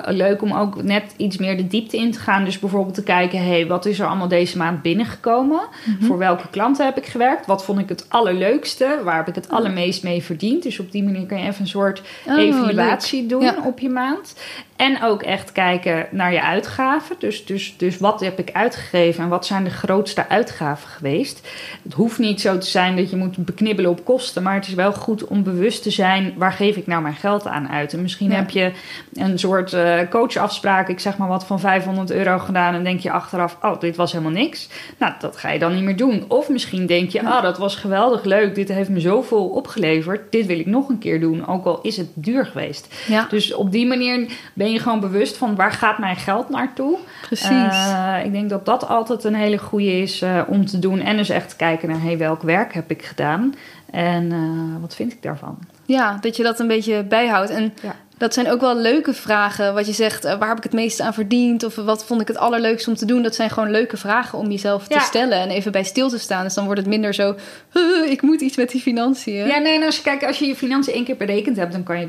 leuk om ook net iets meer de diepte in te gaan. Dus bijvoorbeeld te kijken, hey, wat is er allemaal deze maand binnengekomen? Voor welke klanten heb ik gewerkt? Wat vond ik het allerleukste? Waar heb ik het allermeest mee verdiend? Dus op die manier kan je even een soort Oh, evaluatie doen Ja. op je maand. En ook echt kijken naar je uitgaven. Dus, dus, dus wat heb ik uitgegeven en wat zijn de grootste uitgaven geweest? Het hoeft niet zo te zijn dat je moet beknibbelen op kosten. Maar het is wel goed om bewust te zijn waar geef ik nou mijn geld aan uit. En misschien Ja. heb je een soort eh, coachafspraak, ik zeg maar wat van 500 euro gedaan. En denk je achteraf, oh, dit was helemaal niks. Nou, dat ga je dan niet meer doen. Of misschien denk je, ah, dat was geweldig leuk. Dit heeft me zoveel opgeleverd. Dit wil ik nog een keer doen. Ook al is het duur geweest. Ja, Dus op die manier ben je gewoon bewust van waar gaat mijn geld naartoe. precies. Eh, ik denk dat dat altijd een hele goede is eh, om te doen. En dus echt kijken naar hey, welk werk heb ik gedaan en eh, wat vind ik daarvan. Ja, dat je dat een beetje bijhoudt. En Ja. Dat zijn ook wel leuke vragen. Wat je zegt, uh, waar heb ik het meeste aan verdiend? Of wat vond ik het allerleukst om te doen? Dat zijn gewoon leuke vragen om jezelf te Ja. stellen en even bij stil te staan. Dus dan wordt het minder zo, "Huh, ik moet iets met die financiën. Ja, nee, en als je, kijk, als je je financiën één keer berekend hebt, dan kan je...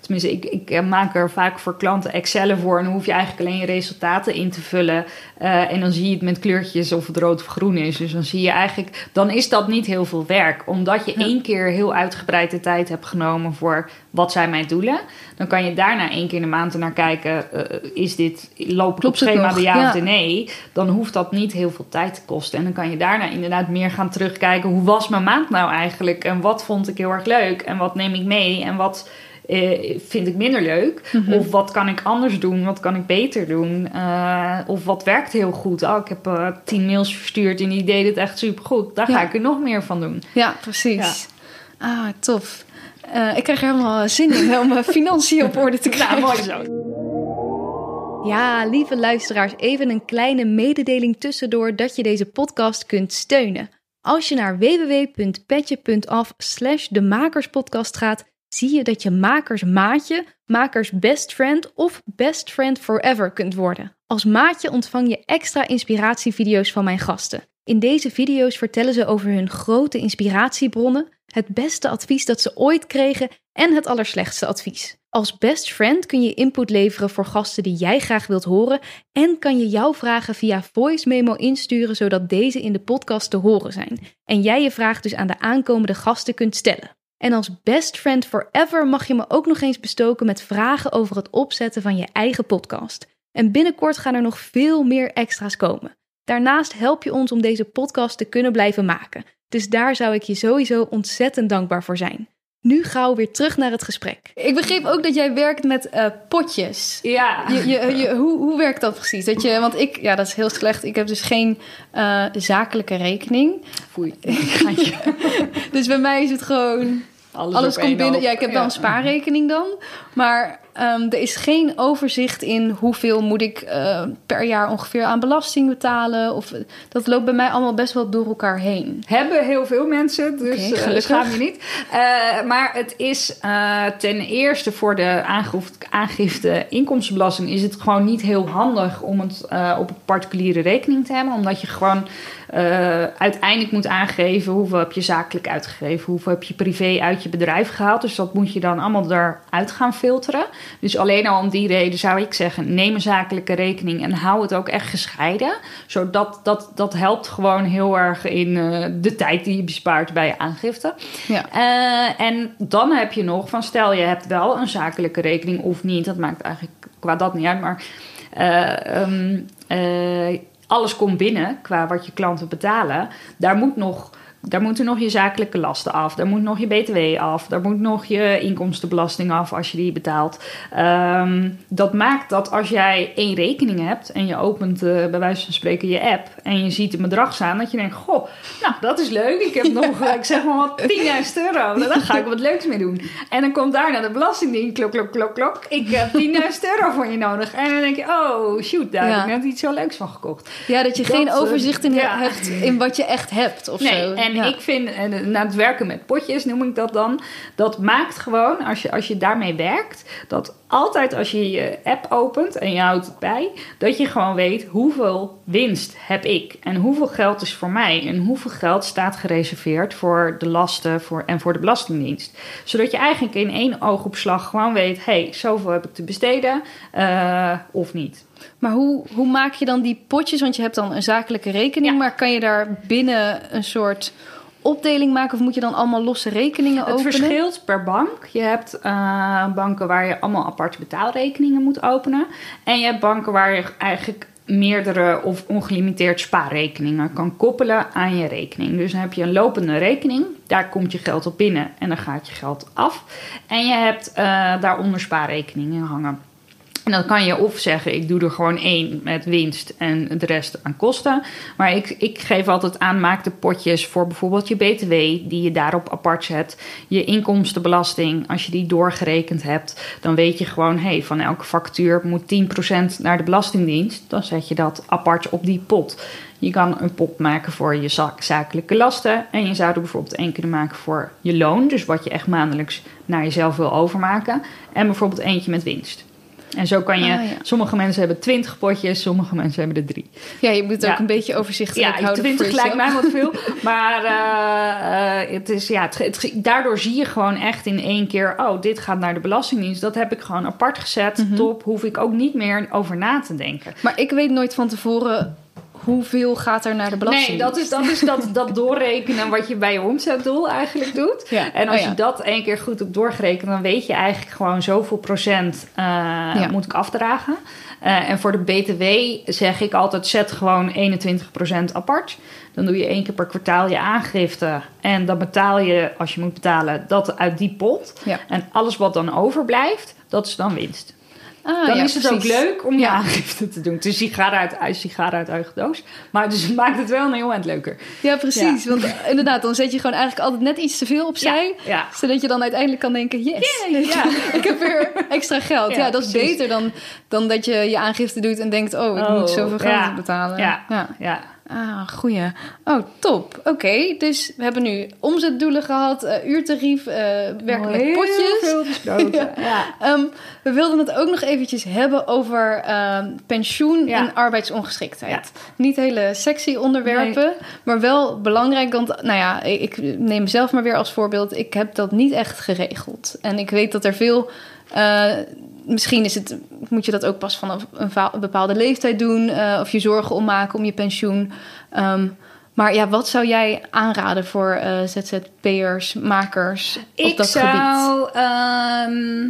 Tenminste, ik, ik eh, maak er vaak voor klanten Excel voor... en dan hoef je eigenlijk alleen je resultaten in te vullen. Eh, en dan zie je het met kleurtjes of het rood of groen is. Dus dan zie je eigenlijk... Dan is dat niet heel veel werk. Omdat je Ja. één keer heel uitgebreid de tijd hebt genomen... voor wat zijn mijn doelen. Dan kan je daarna één keer in de maand ernaar kijken... eh, is dit, loop ik op schema de ja, Ja. of de nee? Dan hoeft dat niet heel veel tijd te kosten. En dan kan je daarna inderdaad meer gaan terugkijken... hoe was mijn maand nou eigenlijk? En wat vond ik heel erg leuk? En wat neem ik mee? En wat eh, vind ik minder leuk? Mhm. Of wat kan ik anders doen? Wat kan ik beter doen? Eh, of wat werkt heel goed? Oh, ik heb eh, tien mails verstuurd en die deed het echt supergoed. Daar ga ik er nog meer van doen. Ja, precies. Ah, tof. Eh, ik krijg er helemaal zin in om mijn financiën op orde te *laughs* krijgen. Nou, mooi zo. Ja, lieve luisteraars, even een kleine mededeling tussendoor dat je deze podcast kunt steunen. Als je naar www.petje.af slash de Makerspodcast gaat, zie je dat je makers maatje, makers best friend of best friend forever kunt worden. Als maatje ontvang je extra inspiratievideo's van mijn gasten. In deze video's vertellen ze over hun grote inspiratiebronnen, het beste advies dat ze ooit kregen en het allerslechtste advies. Als best friend kun je input leveren voor gasten die jij graag wilt horen en kan je jouw vragen via voice memo insturen zodat deze in de podcast te horen zijn en jij je vraag dus aan de aankomende gasten kunt stellen. En als best friend forever mag je me ook nog eens bestoken met vragen over het opzetten van je eigen podcast. En binnenkort gaan er nog veel meer extra's komen. Daarnaast help je ons om deze podcast te kunnen blijven maken. Dus daar zou ik je sowieso ontzettend dankbaar voor zijn. Nu gauw weer terug naar het gesprek. Ik begreep ook dat jij werkt met eh, potjes. Ja. Je, je, je, hoe, hoe werkt dat precies? Dat je, want ik, ja, dat is heel slecht. Ik heb dus geen eh, zakelijke rekening. Foei. *laughs* Dus bij mij is het gewoon Alles, alles komt binnen. Ja, ik heb wel een spaarrekening dan. Maar ehm, er is geen overzicht in hoeveel moet ik eh, per jaar ongeveer aan belasting betalen. Of, dat loopt bij mij allemaal best wel door elkaar heen. Hebben heel veel mensen, dus eh, gelukkig. schaam je niet. Eh, maar het is eh, ten eerste voor de aangifte, aangifte inkomstenbelasting... is het gewoon niet heel handig om het op een particuliere rekening te hebben. Omdat je gewoon uiteindelijk moet aangeven... hoeveel heb je zakelijk uitgegeven... hoeveel heb je privé uit je bedrijf gehaald. Dus dat moet je dan allemaal eruit gaan filteren. Dus alleen al om die reden zou ik zeggen... neem een zakelijke rekening en hou het ook echt gescheiden. Zodat dat, dat helpt gewoon heel erg in eh, de tijd die je bespaart bij je aangifte. Ja. Eh, en dan heb je nog van stel je hebt wel een zakelijke rekening of niet. Dat maakt eigenlijk qua dat niet uit. Maar eh, ehm, eh, alles komt binnen qua wat je klanten betalen. Daar moet nog... Daar moeten nog je zakelijke lasten af. Daar moet nog je BTW af. Daar moet nog je inkomstenbelasting af als je die betaalt. Ehm, dat maakt dat als jij één rekening hebt en je opent eh, bij wijze van spreken je app en je ziet een bedrag staan, dat je denkt: Goh, nou dat is leuk. Ik heb nog, *laughs* eh, ik zeg maar wat, 10.000 euro. Nou, Daar ga ik wat leuks mee doen. En dan komt daarna de belastingdienst: klok, klok, klok, klok. Ik heb *laughs* 10.000 euro voor je nodig. En dan denk je: Oh, shoot, daar Ja. heb ik net iets zo leuks van gekocht. Ja, dat je Dat, geen eh, overzicht in hebt in wat je echt hebt of Nee, zo. En Ja. ik vind, en na het werken met potjes noem ik dat dan, dat maakt gewoon, als je, als je daarmee werkt, dat altijd als je je app opent en je houdt het bij, dat je gewoon weet hoeveel winst heb ik en hoeveel geld is voor mij en hoeveel geld staat gereserveerd voor de lasten voor, en voor de Belastingdienst. Zodat je eigenlijk in één oogopslag gewoon weet, hé, hey, zoveel heb ik te besteden eh, of niet. Maar hoe, hoe maak je dan die potjes? Want je hebt dan een zakelijke rekening, Ja. maar kan je daar binnen een soort opdeling maken of moet je dan allemaal losse rekeningen Het openen? verschilt per bank. Je hebt eh, banken waar je allemaal aparte betaalrekeningen moet openen. En je hebt banken waar je eigenlijk meerdere of ongelimiteerd spaarrekeningen kan koppelen aan je rekening. Dus dan heb je een lopende rekening, daar komt je geld op binnen en dan gaat je geld af. En je hebt eh, daaronder spaarrekeningen hangen. En dan kan je of zeggen, ik doe er gewoon één met winst en de rest aan kosten. Maar ik, ik geef altijd aan, maak de potjes voor bijvoorbeeld je BTW, die je daarop apart zet. Je inkomstenbelasting, als je die doorgerekend hebt, dan weet je gewoon, hey, van elke factuur moet 10% naar de Belastingdienst. Dan zet je dat apart op die pot. Je kan een pot maken voor je zakelijke lasten. En je zou er bijvoorbeeld één kunnen maken voor je loon. Dus wat je echt maandelijks naar jezelf wil overmaken. En bijvoorbeeld eentje met winst. En zo kan je, Ah, ja. sommige mensen hebben 20 potjes, sommige mensen hebben er drie. Ja, je moet Ja. ook een beetje overzichtelijk Ja, houden. 20 voor lijkt mij wat veel. *laughs* Maar eh, eh, het is, ja, het, het- daardoor zie je gewoon echt in één keer... oh, dit gaat naar de Belastingdienst. Dat heb ik gewoon apart gezet. Mhm. Top, hoef ik ook niet meer over na te denken. Maar ik weet nooit van tevoren hoeveel gaat er naar de belasting. Nee, dat is, dat, is dat, dat doorrekenen wat je bij je omzetdoel eigenlijk doet. Ja. En als Oh ja. je dat één keer goed hebt doorgerekend... dan weet je eigenlijk gewoon zoveel procent eh, Ja. moet ik afdragen. Eh, en voor de BTW zeg ik altijd... zet gewoon 21% apart. Dan doe je één keer per kwartaal je aangifte. En dan betaal je, als je moet betalen, dat uit die pot. En alles wat dan overblijft, dat is dan winst. Ah, Dan ja, is het ook leuk om je aangifte te doen. Het is sigaren uit, uit, sigaren uit eigen doos. Maar dus het maakt het wel een heel eind leuker. Ja, precies. Want eh, inderdaad, dan zet je gewoon eigenlijk altijd net iets te veel opzij. Zodat je dan uiteindelijk kan denken, yes, *laughs* ik heb weer extra geld. Ja, dat is precies. beter dan, dan dat je je aangifte doet en denkt, oh, ik Oh, moet zoveel geld betalen. Ja, ja. Ah, goeie. Oh, top. Oké, dus we hebben nu omzetdoelen gehad, eh, uurtarief, eh, werken met Heel potjes. veel besproken. *laughs* ja. Ehm, we wilden het ook nog eventjes hebben over ehm, pensioen Ja. en arbeidsongeschiktheid. Niet hele sexy onderwerpen, maar wel belangrijk. Want nou ja, ik ik neem mezelf maar weer als voorbeeld. Ik heb dat niet echt geregeld. En ik weet dat er veel... eh, misschien is het, moet je dat ook pas vanaf een, bepaalde leeftijd doen. eh, of je zorgen om maken om je pensioen. Ehm, maar ja, wat zou jij aanraden voor eh, ZZP'ers, makers op Ik dat gebied? zou ehm,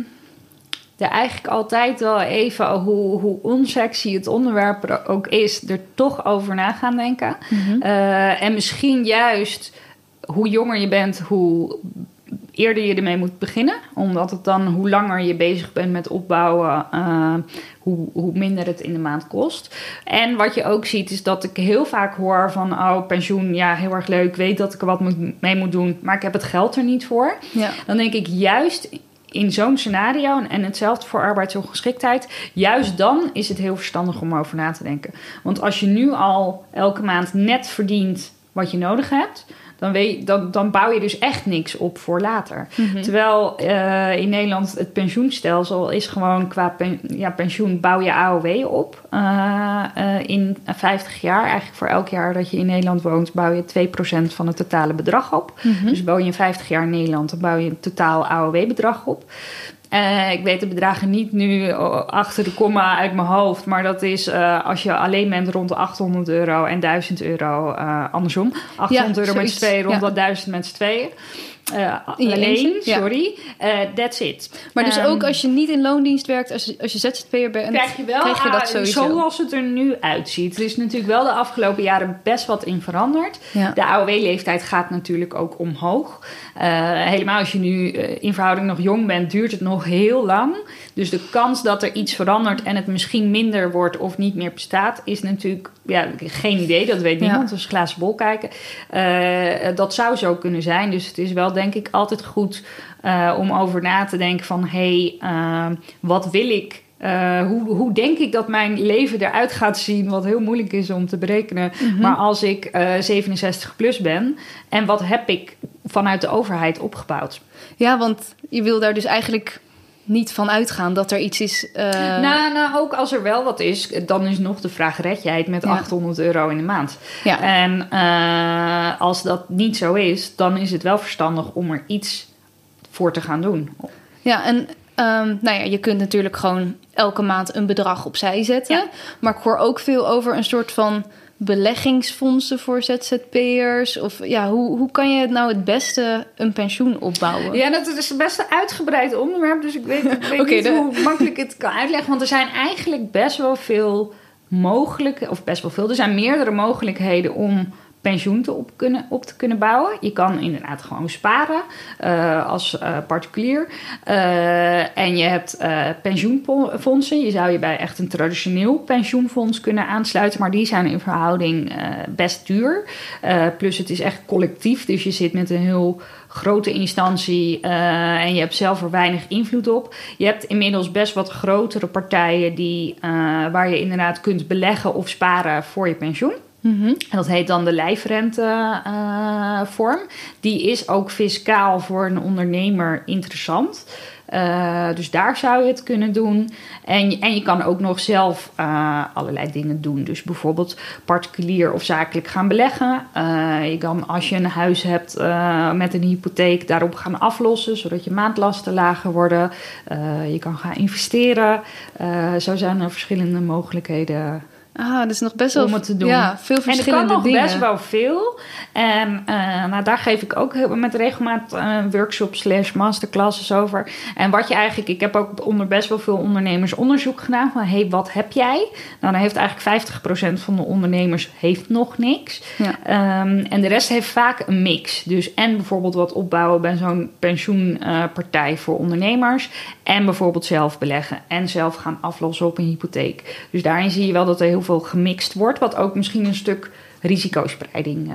er eigenlijk altijd wel even, hoe, hoe onsexy het onderwerp er ook is, er toch over na gaan denken. Mhm. Eh, en misschien juist hoe jonger je bent, hoe eerder je ermee moet beginnen. Omdat het dan, hoe langer je bezig bent met opbouwen, eh, hoe, hoe minder het in de maand kost. En wat je ook ziet, is dat ik heel vaak hoor van... oh, pensioen, ja, heel erg leuk, ik weet dat ik er wat moet, mee moet doen... maar ik heb het geld er niet voor. Ja. Dan denk ik juist in zo'n scenario, en hetzelfde voor arbeidsongeschiktheid, juist dan is het heel verstandig om over na te denken. Want als je nu al elke maand net verdient wat je nodig hebt, dan, weet, dan, dan bouw je dus echt niks op voor later. Mhm. Terwijl eh, in Nederland het pensioenstelsel is gewoon qua pen- ja, pensioen bouw je AOW op. Eh, eh, in 50 jaar, eigenlijk voor elk jaar dat je in Nederland woont, bouw je 2% van het totale bedrag op. Mhm. Dus woon je 50 jaar in Nederland, dan bouw je een totaal AOW-bedrag op. Eh, ik weet de bedragen niet nu eh, achter de komma uit mijn hoofd. Maar dat is eh, als je alleen bent rond de 800 euro en 1000 euro andersom. 800 euro met z'n tweeën, rond Ja. de 1000 met z'n tweeën. Eh, alleen, ja. sorry. Eh, that's it. Maar dus Ehm, ook als je niet in loondienst werkt, als je, als je ZZP'er bent, krijg je wel krijg je dat ah, sowieso. zoals het er nu uitziet. Er is natuurlijk wel de afgelopen jaren best wat in veranderd. Ja. De AOW-leeftijd gaat natuurlijk ook omhoog. Eh, helemaal als je nu in verhouding nog jong bent, duurt het nog heel lang. Dus de kans dat er iets verandert en het misschien minder wordt of niet meer bestaat, is natuurlijk ja, geen idee. Dat weet Ja. niemand. Dus glazen bol kijken. Dat zou zo kunnen zijn. Dus het is wel denk ik altijd goed eh, om over na te denken van hé, hey, eh, wat wil ik? Eh, hoe, hoe denk ik dat mijn leven eruit gaat zien? Wat heel moeilijk is om te berekenen. Mhm. Maar als ik eh 67 plus ben, en wat heb ik vanuit de overheid opgebouwd? Ja, want je wil daar dus eigenlijk niet van uitgaan dat er iets is. eh, nou, nou, ook als er wel wat is, dan is nog de vraag: red jij het met Ja. 800 euro in de maand? ja. En eh, als dat niet zo is, dan is het wel verstandig om er iets voor te gaan doen. ja, en ehm, nou ja, je kunt natuurlijk gewoon elke maand een bedrag opzij zetten. Ja. Maar ik hoor ook veel over een soort van beleggingsfondsen voor ZZP'ers. Of ja, hoe, hoe kan je nou het beste een pensioen opbouwen? Ja, dat is best een uitgebreid onderwerp, dus ik weet, ik weet *laughs* niet de- hoe makkelijk ik het kan uitleggen. Want er zijn eigenlijk best wel veel mogelijke, of best wel veel, er zijn meerdere mogelijkheden om pensioen te op, kunnen, op te kunnen bouwen. Je kan inderdaad gewoon sparen uh, als uh, particulier. Uh, en je hebt pensioenfondsen. Je zou je bij echt een traditioneel pensioenfonds kunnen aansluiten. Maar die zijn in verhouding best duur. plus het is echt collectief. Dus je zit met een heel grote instantie en je hebt zelf er weinig invloed op. Je hebt inmiddels best wat grotere partijen die, waar je inderdaad kunt beleggen of sparen voor je pensioen. -hmm. En dat heet dan de lijfrentevorm. Uh, die is ook fiscaal voor een ondernemer interessant. Uh, dus daar zou je het kunnen doen. En, en je kan ook nog zelf uh, allerlei dingen doen. Dus bijvoorbeeld particulier of zakelijk gaan beleggen. Je kan als je een huis hebt met een hypotheek daarop gaan aflossen, zodat je maandlasten lager worden. je kan gaan investeren. zo zijn er verschillende mogelijkheden Ah, dus nog best wel om het te doen. Ja, veel verschillende en er kan nog best wel veel. En uh, nou, daar geef ik ook met regelmaat uh, workshops slash masterclasses over. En wat je eigenlijk, ik heb ook onder best wel veel ondernemers onderzoek gedaan van hey, wat heb jij? Nou, dan heeft eigenlijk 50% van de ondernemers heeft nog niks. Ja. Um, en de rest heeft vaak een mix. Dus en bijvoorbeeld wat opbouwen bij zo'n pensioenpartij uh, voor ondernemers. En bijvoorbeeld zelf beleggen en zelf gaan aflossen op een hypotheek. Dus daarin zie je wel dat er heel veel gemixt wordt, wat ook misschien een stuk risicospreiding uh,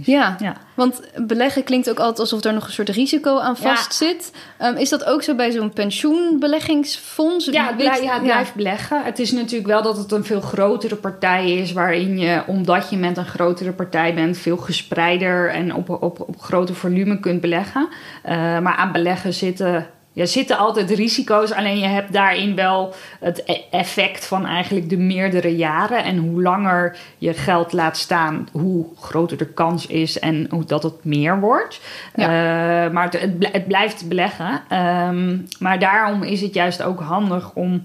is. Ja, ja, want beleggen klinkt ook altijd alsof er nog een soort risico aan vast ja. zit. Um, is dat ook zo bij zo'n pensioenbeleggingsfonds? Ja, het, blij, ja, het blijft beleggen. Het is natuurlijk wel dat het een veel grotere partij is, waarin je, omdat je met een grotere partij bent, veel gespreider en op, op, op groter volume kunt beleggen. Uh, maar aan beleggen zitten er zitten altijd risico's, alleen je hebt daarin wel het effect van eigenlijk de meerdere jaren. En hoe langer je geld laat staan, hoe groter de kans is en hoe dat het meer wordt. Ja. Uh, maar het, het, blijft beleggen. Um, maar daarom is het juist ook handig om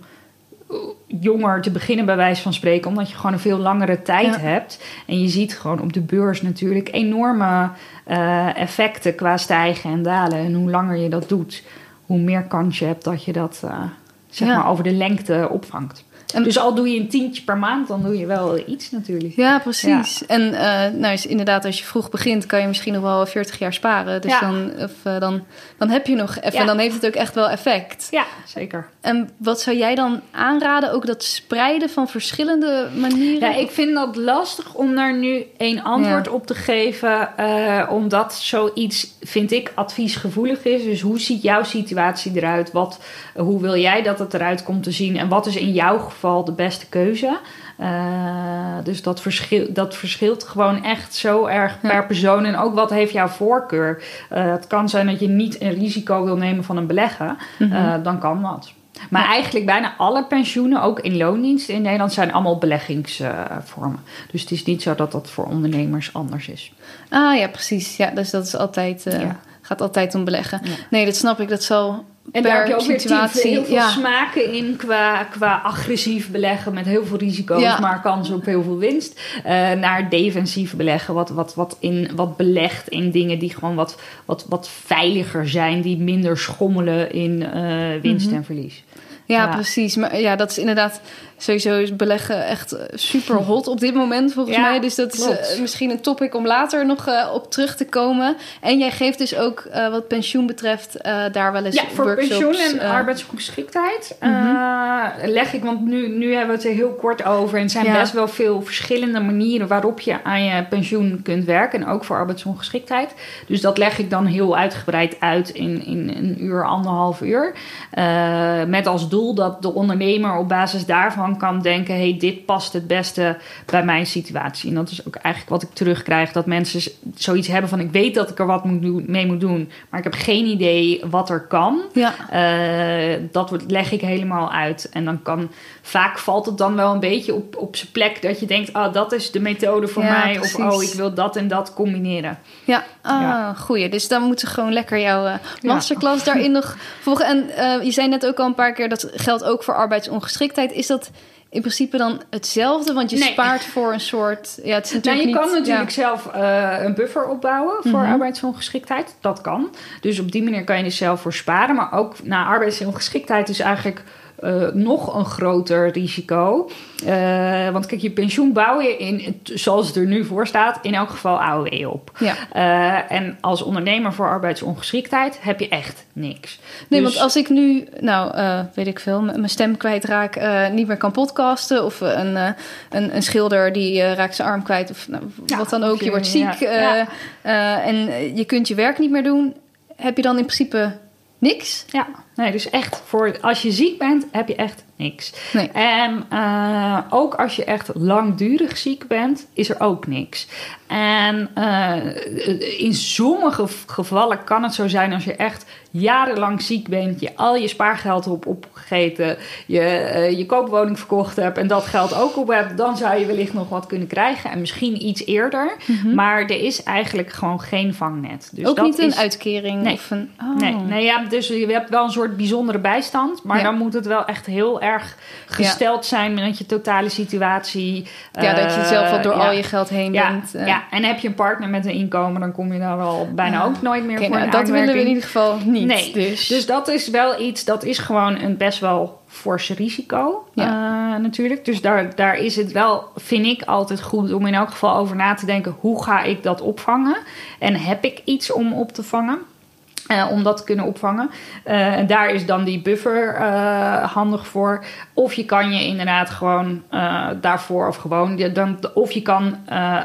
jonger te beginnen, bij wijze van spreken, omdat je gewoon een veel langere tijd ja. hebt. En je ziet gewoon op de beurs natuurlijk enorme uh, effecten qua stijgen en dalen. En hoe langer je dat doet hoe meer kans je hebt dat je dat uh, zeg ja. maar over de lengte opvangt. En, dus al doe je een tientje per maand, dan doe je wel iets natuurlijk. Ja, precies. Ja. En uh, nou, is inderdaad, als je vroeg begint, kan je misschien nog wel 40 jaar sparen. Dus ja. dan, of, uh, dan, dan heb je nog even, dan heeft het ook echt wel effect. Ja, zeker. En wat zou jij dan aanraden? Ook dat spreiden van verschillende manieren? Ja, ik vind dat lastig om daar nu één antwoord op te geven. Uh, omdat zoiets, vind ik, adviesgevoelig is. Dus hoe ziet jouw situatie eruit? Wat, hoe wil jij dat het eruit komt te zien? En wat is in jouw geval de beste keuze. Uh, dus dat, verschil, dat verschilt gewoon echt zo erg per ja. persoon. En ook wat heeft jouw voorkeur? Uh, het kan zijn dat je niet een risico wil nemen van een beleggen. Mm -hmm. uh, dan kan dat. Maar ja. eigenlijk bijna alle pensioenen, ook in loondienst in Nederland, zijn allemaal beleggingsvormen. dus het is niet zo dat dat voor ondernemers anders is. Ah ja, precies. Ja, dus dat is altijd, ja. gaat altijd om beleggen. Nee, dat snap ik. Dat zal en daar heb je ook situatie, weer heel veel ja. smaken in qua, qua agressief beleggen met heel veel risico's, ja. maar kans op heel veel winst. Uh, naar defensief beleggen, wat, wat, wat, in, wat belegt in dingen die gewoon wat, wat, wat veiliger zijn, die minder schommelen in uh, winst mm -hmm. en verlies. Ja, ja, precies. Maar ja, dat is inderdaad sowieso is beleggen echt super hot op dit moment volgens ja, mij. Dus dat klopt. is uh, misschien een topic om later nog uh, op terug te komen. En jij geeft dus ook wat pensioen betreft daar wel eens ja, voor workshops. pensioen en arbeidsgeschiktheid mm -hmm. leg ik, want nu, nu hebben we het er heel kort over. En er zijn ja. best wel veel verschillende manieren waarop je aan je pensioen kunt werken. En ook voor arbeidsongeschiktheid. Dus dat leg ik dan heel uitgebreid uit in, in een uur, anderhalf uur. met als doel dat de ondernemer op basis daarvan kan denken: hey, dit past het beste bij mijn situatie. En dat is ook eigenlijk wat ik terugkrijg: dat mensen zoiets hebben van: ik weet dat ik er wat moet doen, mee moet doen, maar ik heb geen idee wat er kan. Ja. Uh, dat leg ik helemaal uit. En dan kan vaak valt het dan wel een beetje op, op zijn plek dat je denkt: ah, dat is de methode voor ja, mij. Precies. Of oh, ik wil dat en dat combineren. Ja, ah, ja. goeie. Dus dan moeten gewoon lekker jouw uh, masterclass daarin nog volgen. En uh, je zei net ook al een paar keer dat geldt ook voor arbeidsongeschiktheid. Is dat in principe dan hetzelfde? Want je nee. spaart voor een soort. Ja, het is natuurlijk nou, je niet, kan natuurlijk ja. zelf uh, een buffer opbouwen voor mm -hmm. arbeidsongeschiktheid. Dat kan. Dus op die manier kan je er zelf voor sparen. Maar ook na arbeidsongeschiktheid is eigenlijk eh, nog een groter risico. Eh, want kijk, je pensioen bouw je in, zoals het er nu voor staat, in elk geval AOW op. Ja. Eh, en als ondernemer voor arbeidsongeschiktheid heb je echt niks. Nee, Dus- want als ik nu, nou, weet ik veel, mijn stem kwijtraak, niet meer kan podcasten... of een, een, een schilder die raakt zijn arm kwijt of nou, Ja, wat dan ook, je, wordt ziek... ja, en je kunt je werk niet meer doen... heb je dan in principe niks? Ja, nee, dus echt voor als je ziek bent, heb je echt niks. Nee. En eh, ook als je echt langdurig ziek bent, is er ook niks. En eh, in sommige gevallen kan het zo zijn als je echt jarenlang ziek bent, je al je spaargeld op opgegeten, je eh, je koopwoning verkocht hebt en dat geld ook op hebt, dan zou je wellicht nog wat kunnen krijgen en misschien iets eerder. Maar er is eigenlijk gewoon geen vangnet. Dus Mhm. ook dat niet een is- uitkering Nee. of een... Oh. Nee, nee ja, dus je hebt wel een soort bijzondere bijstand. Maar Ja. dan moet het wel echt heel erg gesteld zijn met je totale situatie. Ja, dat je zelf al door Eh, ja. al je geld heen Ja, bent. eh. ja, en heb je een partner met een inkomen, dan kom je daar wel bijna ook nooit meer Oké, voor nou, dat willen we in ieder geval niet. Nee, dus. Dus dat is wel iets, dat is gewoon een best wel forse risico eh, natuurlijk. Dus daar, daar is het wel, vind ik, altijd goed om in elk geval over na te denken... hoe ga ik dat opvangen? En heb ik iets om op te vangen? Eh, om dat te kunnen opvangen. Eh, en daar is dan die buffer eh, handig voor. Of je kan je inderdaad gewoon daarvoor, of gewoon, dan, of je kan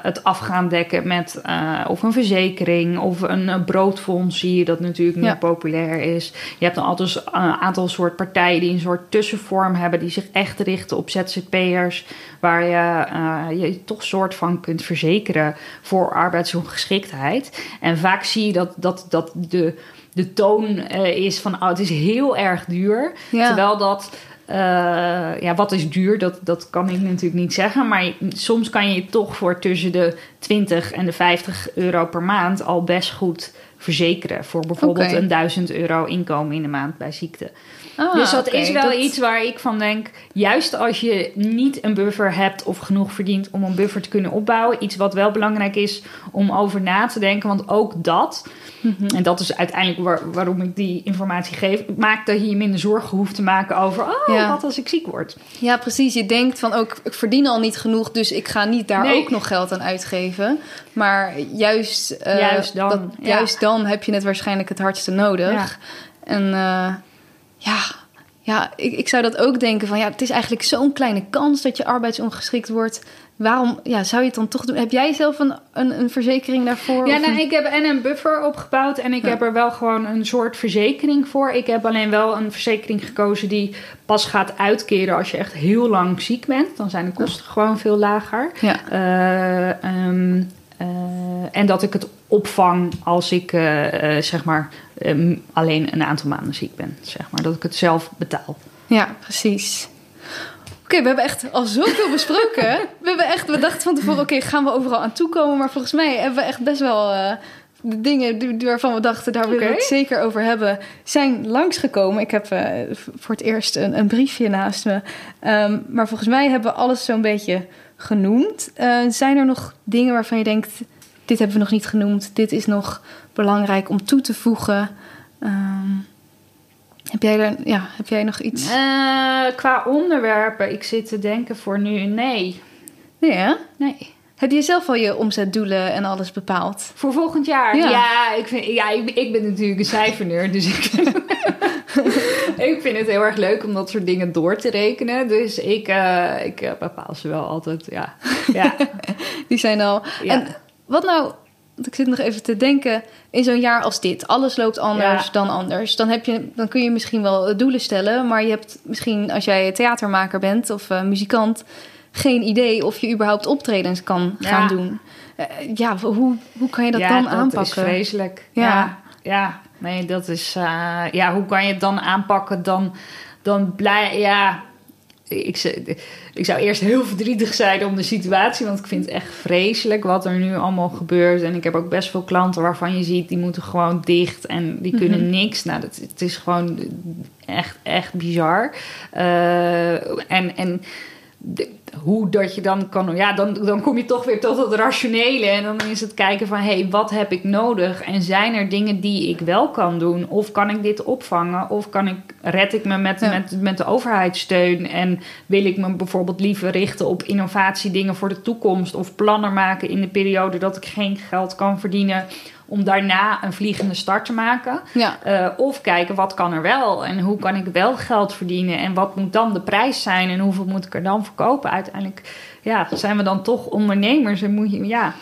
het af gaan dekken met of een verzekering of een broodfonds, zie je dat natuurlijk nu Ja. populair is. Je hebt dan altijd een aantal soort partijen die een soort tussenvorm hebben, die zich echt richten op ZZP'ers, waar je je toch soort van kunt verzekeren voor arbeidsongeschiktheid. En vaak zie je dat, dat, dat de, de toon eh, is van oh, het is heel erg duur. Ja. Terwijl dat. eh, ja, wat is duur? Dat, dat kan ik natuurlijk niet zeggen. Maar je- soms kan je toch voor tussen de 20 en de 50 euro per maand al best goed verzekeren. Voor bijvoorbeeld een 1000 euro inkomen in de maand bij ziekte. Ah, dus dat is wel dat- iets waar ik van denk. Juist als je niet een buffer hebt of genoeg verdient om een buffer te kunnen opbouwen. Iets wat wel belangrijk is om over na te denken. Want ook dat, Mhm. en dat is uiteindelijk waar- waarom ik die informatie geef, maakt dat je je minder zorgen hoeft te maken over. Oh, Ja. wat als ik ziek word? Ja, precies. Je denkt van ook, ik verdien al niet genoeg, dus ik ga niet daar Nee. ook nog geld aan uitgeven. Maar juist, eh, Juist dan, dat- ja. juist dan heb je het waarschijnlijk het hardste nodig. Ja. En eh, ja, ja ik, ik zou dat ook denken van ja, het is eigenlijk zo'n kleine kans dat je arbeidsongeschikt wordt. Waarom ja, zou je het dan toch doen? Heb jij zelf een, een, een verzekering daarvoor? Ja, nou, een- ik heb en een buffer opgebouwd en ik Ja. heb er wel gewoon een soort verzekering voor. Ik heb alleen wel een verzekering gekozen die pas gaat uitkeren als je echt heel lang ziek bent. Dan zijn de kosten gewoon veel lager. Ja. Eh, en dat ik het opvang als ik eh, eh, zeg maar ehm, alleen een aantal maanden ziek ben. Zeg maar dat ik het zelf betaal. Ja, precies. Oké, we hebben echt al zoveel *laughs* besproken. We, hebben echt, we dachten van tevoren, oké, gaan we overal aan toekomen? Maar volgens mij hebben we echt best wel eh, de dingen waarvan we dachten, daar willen we het zeker over hebben, zijn langsgekomen. Ik heb eh, voor het eerst een, een briefje naast me. Ehm, maar volgens mij hebben we alles zo'n beetje genoemd. Eh, zijn er nog dingen waarvan je denkt, dit hebben we nog niet genoemd, dit is nog belangrijk om toe te voegen? Ehm, heb, jij er, ja, heb jij nog iets? Eh, qua onderwerpen, ik zit te denken voor nu nee. Nee, hè? Nee. Heb je zelf al je omzetdoelen en alles bepaald? Voor volgend jaar? Ja. Ja, ik, vind, ja ik, ik ben natuurlijk een cijferneur. Dus ik, *laughs* ik vind het heel erg leuk om dat soort dingen door te rekenen. Dus ik, eh, ik eh, bepaal ze wel altijd. Ja, ja. *laughs* Die zijn al. Ja. En wat nou, want ik zit nog even te denken, in zo'n jaar als dit, alles loopt anders Ja. dan anders. Dan, heb je, dan kun je misschien wel doelen stellen, maar je hebt misschien als jij theatermaker bent of eh, muzikant, geen idee of je überhaupt optredens kan Ja. gaan doen. Eh, ja, hoe, hoe kan je dat ja, dan dat aanpakken? is vreselijk. Ja. Ja, ja. Nee, dat is... eh, ja, hoe kan je het dan aanpakken? Dan, dan blij... Ja... Ik, ik zou eerst heel verdrietig zijn om de situatie, want ik vind het echt vreselijk wat er nu allemaal gebeurt. En ik heb ook best veel klanten waarvan je ziet, die moeten gewoon dicht en die kunnen Mhm. niks. Nou, dat, het is gewoon echt, echt bizar. Eh, en, en de- hoe dat je dan kan. Ja, dan, dan kom je toch weer tot het rationele. En dan is het kijken van: hé, hey, wat heb ik nodig? En zijn er dingen die ik wel kan doen? Of kan ik dit opvangen? Of kan ik, red ik me met, Ja. met, met de overheidssteun? En wil ik me bijvoorbeeld liever richten op innovatiedingen voor de toekomst? Of plannen maken in de periode dat ik geen geld kan verdienen? Om daarna een vliegende start te maken. Ja. Eh, of kijken wat kan er wel en hoe kan ik wel geld verdienen en wat moet dan de prijs zijn en hoeveel moet ik er dan verkopen. Uiteindelijk ja, zijn we dan toch ondernemers en moet je, ja,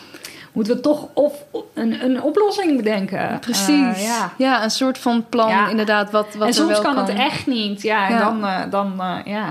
moeten we toch of een, een oplossing bedenken. Precies. Eh, ja. ja. een soort van plan, Ja. inderdaad, wat, wat en soms wel kan, kan het echt niet. Ja, en Ja. dan, eh, dan, eh, ja.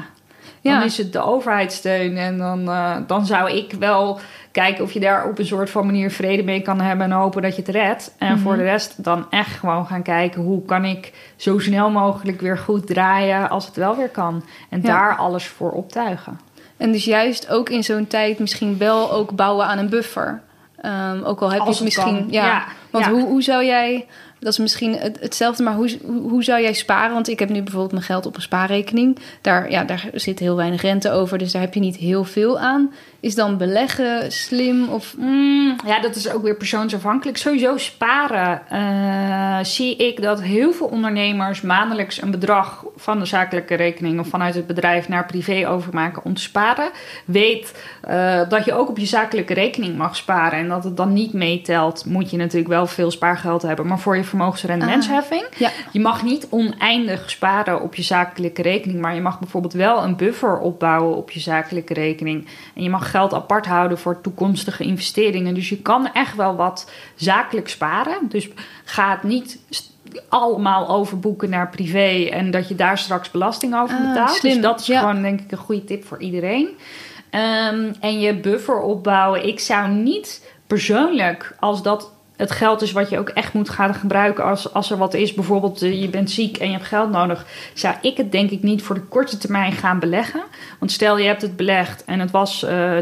dan Ja. is het de overheidssteun. En dan, dan zou ik wel kijken of je daar op een soort van manier vrede mee kan hebben en hopen dat je het redt. En Mhm. voor de rest dan echt gewoon gaan kijken hoe kan ik zo snel mogelijk weer goed draaien als het wel weer kan. En daar alles voor optuigen. En dus juist ook in zo'n tijd misschien wel ook bouwen aan een buffer. Ehm, ook al heb Als je het misschien. Ja. Ja, Want ja. Hoe, hoe zou jij. Dat is misschien het, hetzelfde, maar hoe, hoe, hoe zou jij sparen? Want ik heb nu bijvoorbeeld mijn geld op een spaarrekening. Daar, ja, daar zit heel weinig rente over, dus daar heb je niet heel veel aan. Is dan beleggen slim? Of, Mm, ja, dat is ook weer persoonsafhankelijk. Sowieso sparen. eh, zie ik dat heel veel ondernemers maandelijks een bedrag van de zakelijke rekening of vanuit het bedrijf naar privé overmaken om te sparen. Weet eh, dat je ook op je zakelijke rekening mag sparen en dat het dan niet meetelt, moet je natuurlijk wel veel spaargeld hebben. Maar voor je vermogensrendementsheffing, ja. je mag niet oneindig sparen op je zakelijke rekening, maar je mag bijvoorbeeld wel een buffer opbouwen op je zakelijke rekening. En je mag geld apart houden voor toekomstige investeringen. Dus je kan echt wel wat zakelijk sparen. Dus ga het niet allemaal overboeken naar privé en dat je daar straks belasting over Ah, betaalt. slim. Dus dat is Ja. gewoon denk ik een goede tip voor iedereen. Ehm, en je buffer opbouwen. Ik zou niet persoonlijk, als dat het geld is wat je ook echt moet gaan gebruiken als, als er wat is. Bijvoorbeeld eh, je bent ziek en je hebt geld nodig. Zou ik het denk ik niet voor de korte termijn gaan beleggen. Want stel je hebt het belegd en het was eh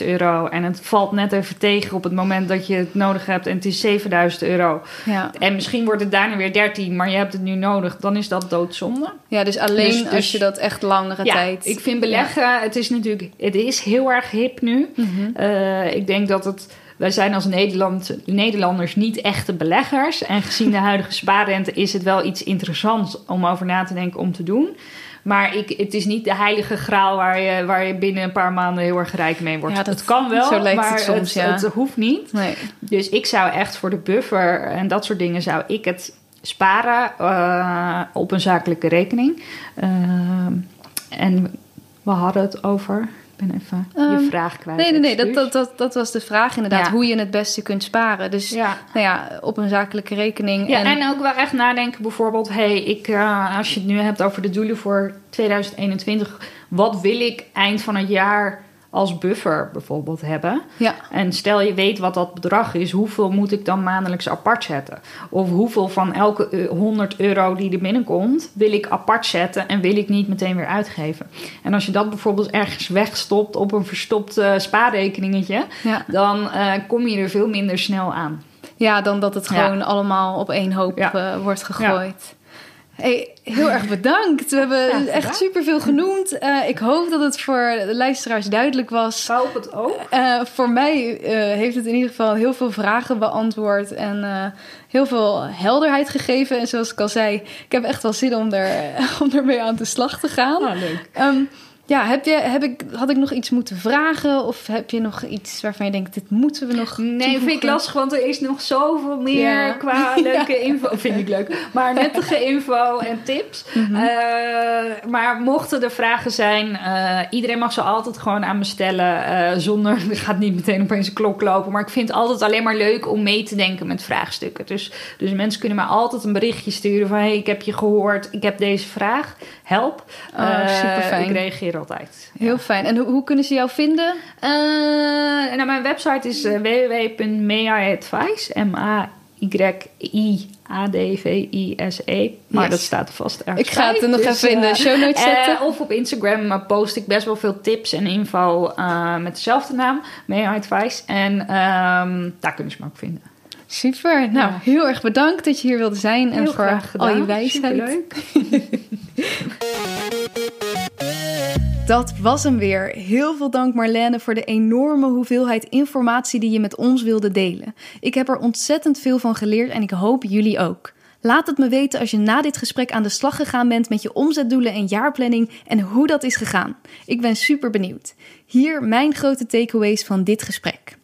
10.000 euro. En het valt net even tegen op het moment dat je het nodig hebt. En het is 7.000 euro. Ja. En misschien wordt het daarna weer 13, maar je hebt het nu nodig. Dan is dat doodzonde. ja, dus alleen Dus- dus- als je dat echt langere Ja, tijd. ik vind beleggen, het is natuurlijk, het is heel erg hip nu. Mhm. Eh, ik denk dat het, wij zijn als Nederland, Nederlanders niet echte beleggers. En gezien de huidige spaarrente is het wel iets interessants om over na te denken om te doen. Maar ik, het is niet de heilige graal waar je, waar je binnen een paar maanden heel erg rijk mee wordt. Ja, dat- het kan wel, zo lijkt maar het soms, ja. het hoeft niet. Nee. Dus ik zou echt voor de buffer en dat soort dingen zou ik het sparen eh, op een zakelijke rekening. Ehm, en we hadden het over. Ben even je Ehm, vraag kwijt. Nee, nee, nee. Dat, dat, dat, dat was de vraag inderdaad. Ja. Hoe je het beste kunt sparen. Dus Ja. nou ja, op een zakelijke rekening. Ja, en, en ook wel echt nadenken bijvoorbeeld... hey, ik, eh, als je het nu hebt over de doelen voor 2021... wat wil ik eind van het jaar als buffer bijvoorbeeld hebben? ja. En stel je weet wat dat bedrag is, hoeveel moet ik dan maandelijks apart zetten? Of hoeveel van elke eh, 100 euro die er binnenkomt, wil ik apart zetten en wil ik niet meteen weer uitgeven? En als je dat bijvoorbeeld ergens wegstopt op een verstopt eh, spaarrekeningetje, Ja. dan eh, kom je er veel minder snel aan. ja, dan dat het Ja. gewoon allemaal op één hoop eh, wordt gegooid. Hey, heel erg bedankt. We hebben Ja, echt superveel genoemd. Eh, ik hoop dat het voor de luisteraars duidelijk was. Ik hoop het ook. Eh, voor mij eh, heeft het in ieder geval heel veel vragen beantwoord en heel veel helderheid gegeven. En zoals ik al zei, ik heb echt wel zin om, er, *laughs* om ermee aan de slag te gaan. Nou, leuk. Ehm, ja, heb je, heb ik, had ik nog iets moeten vragen? Of heb je nog iets waarvan je denkt, dit moeten we nog Nee, vind ik lastig, want er is nog zoveel meer Ja. qua *laughs* leuke info. *laughs* Vind ik leuk. Maar nuttige *laughs* info en tips. Mhm. Eh, maar mochten er vragen zijn, eh, iedereen mag ze altijd gewoon aan me stellen. eh, zonder, er gaat niet meteen opeens een klok lopen. Maar ik vind het altijd alleen maar leuk om mee te denken met vraagstukken. Dus, dus mensen kunnen mij altijd een berichtje sturen van... hey, ik heb je gehoord, ik heb deze vraag. Help. Oh, Eh, superfijn. Ik reageer altijd. Heel fijn. En hoe, hoe kunnen ze jou vinden? Eh, nou, mijn website is uh, www.mayadvice. M-A-Y-I-A-D-V-I-S-E. Maar Yes. dat staat er vast ergens Ik ga het er nog Dus, even in de eh, show notes zetten. eh, of op Instagram eh, post ik best wel veel tips en info met dezelfde naam. May Advice. En ehm, daar kunnen ze me ook vinden. Super. Nou, Ja. heel erg bedankt dat je hier wilde zijn. en voor graag al je wijsheid. Superleuk. *laughs* Dat was hem weer. Heel veel dank Marlene voor de enorme hoeveelheid informatie die je met ons wilde delen. Ik heb er ontzettend veel van geleerd en ik hoop jullie ook. Laat het me weten als je na dit gesprek aan de slag gegaan bent met je omzetdoelen en jaarplanning en hoe dat is gegaan. Ik ben super benieuwd. Hier mijn grote takeaways van dit gesprek.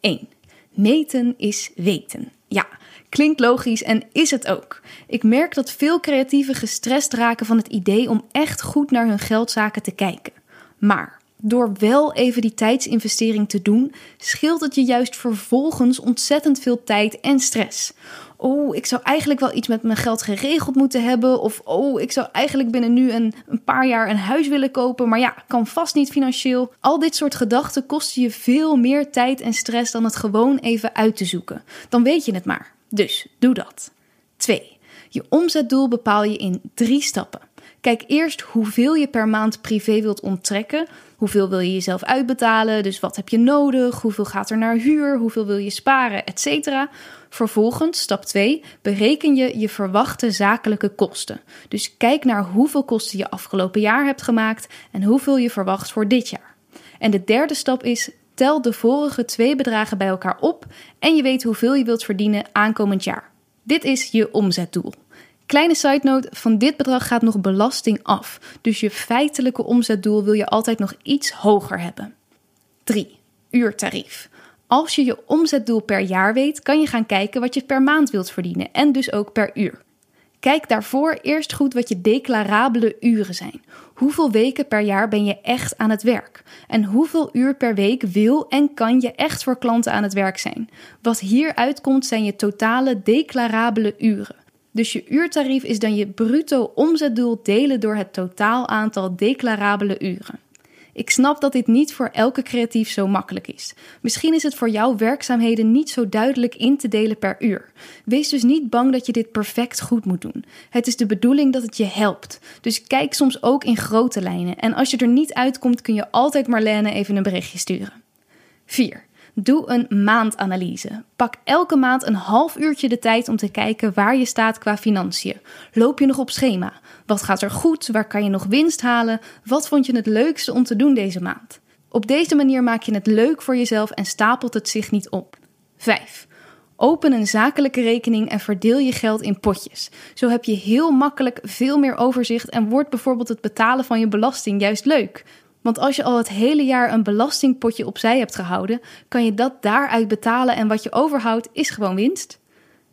1. Meten is weten. Ja, klinkt logisch en is het ook. Ik merk dat veel creatieven gestrest raken van het idee om echt goed naar hun geldzaken te kijken. Maar door wel even die tijdsinvestering te doen, scheelt het je juist vervolgens ontzettend veel tijd en stress. Oh, ik zou eigenlijk wel iets met mijn geld geregeld moeten hebben. Of oh, ik zou eigenlijk binnen nu een, een paar jaar een huis willen kopen. Maar ja, kan vast niet financieel. Al dit soort gedachten kosten je veel meer tijd en stress dan het gewoon even uit te zoeken. Dan weet je het maar. Dus doe dat. 2. Je omzetdoel bepaal je in drie stappen. Kijk eerst hoeveel je per maand privé wilt onttrekken. Hoeveel wil je jezelf uitbetalen? Dus wat heb je nodig? Hoeveel gaat er naar huur? Hoeveel wil je sparen? Etcetera. Vervolgens, stap 2, bereken je je verwachte zakelijke kosten. Dus kijk naar hoeveel kosten je afgelopen jaar hebt gemaakt en hoeveel je verwacht voor dit jaar. En de derde stap is tel de vorige twee bedragen bij elkaar op en je weet hoeveel je wilt verdienen aankomend jaar. Dit is je omzetdoel. Kleine side note: van dit bedrag gaat nog belasting af. Dus je feitelijke omzetdoel wil je altijd nog iets hoger hebben. 3. Uurtarief. Als je je omzetdoel per jaar weet, kan je gaan kijken wat je per maand wilt verdienen en dus ook per uur. Kijk daarvoor eerst goed wat je declarabele uren zijn. Hoeveel weken per jaar ben je echt aan het werk? En hoeveel uur per week wil en kan je echt voor klanten aan het werk zijn? Wat hieruit komt zijn je totale declarabele uren. Dus je uurtarief is dan je bruto omzetdoel delen door het totaal aantal declarabele uren. Ik snap dat dit niet voor elke creatief zo makkelijk is. Misschien is het voor jouw werkzaamheden niet zo duidelijk in te delen per uur. Wees dus niet bang dat je dit perfect goed moet doen. Het is de bedoeling dat het je helpt. Dus kijk soms ook in grote lijnen. En als je er niet uitkomt, kun je altijd Marlene even een berichtje sturen. 4. Doe een maandanalyse. Pak elke maand een half uurtje de tijd om te kijken waar je staat qua financiën. Loop je nog op schema? Wat gaat er goed? Waar kan je nog winst halen? Wat vond je het leukste om te doen deze maand? Op deze manier maak je het leuk voor jezelf en stapelt het zich niet op. 5. Open een zakelijke rekening en verdeel je geld in potjes. Zo heb je heel makkelijk veel meer overzicht en wordt bijvoorbeeld het betalen van je belasting juist leuk. Want als je al het hele jaar een belastingpotje opzij hebt gehouden, kan je dat daaruit betalen en wat je overhoudt is gewoon winst.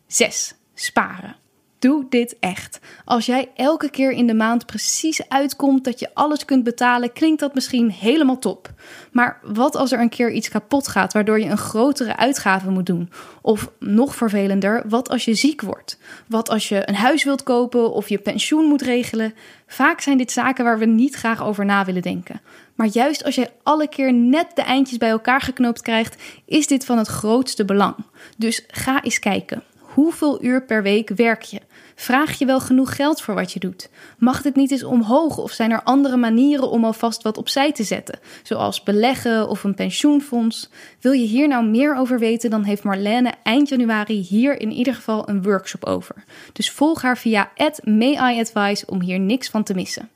6. Sparen. Doe dit echt. Als jij elke keer in de maand precies uitkomt dat je alles kunt betalen, klinkt dat misschien helemaal top. Maar wat als er een keer iets kapot gaat, waardoor je een grotere uitgave moet doen? Of nog vervelender, wat als je ziek wordt? Wat als je een huis wilt kopen of je pensioen moet regelen? Vaak zijn dit zaken waar we niet graag over na willen denken. Maar juist als jij alle keer net de eindjes bij elkaar geknoopt krijgt, is dit van het grootste belang. Dus ga eens kijken. Hoeveel uur per week werk je? Vraag je wel genoeg geld voor wat je doet? Mag dit niet eens omhoog of zijn er andere manieren om alvast wat opzij te zetten, zoals beleggen of een pensioenfonds? Wil je hier nou meer over weten, dan heeft Marlene eind januari hier in ieder geval een workshop over. Dus volg haar via @mayadvice om hier niks van te missen.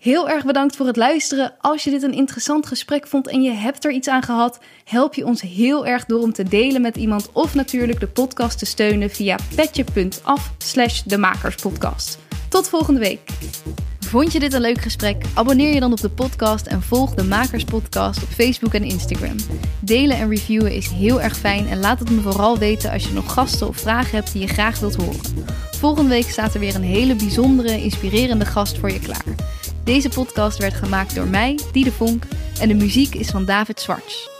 Heel erg bedankt voor het luisteren. Als je dit een interessant gesprek vond en je hebt er iets aan gehad, help je ons heel erg door om te delen met iemand of natuurlijk de podcast te steunen via petje.af slash. Tot volgende week. Vond je dit een leuk gesprek? Abonneer je dan op de podcast en volg de Makerspodcast op Facebook en Instagram. Delen en reviewen is heel erg fijn en laat het me vooral weten als je nog gasten of vragen hebt die je graag wilt horen. Volgende week staat er weer een hele bijzondere, inspirerende gast voor je klaar. Deze podcast werd gemaakt door mij, Diede Vonk, en de muziek is van David Zwarts.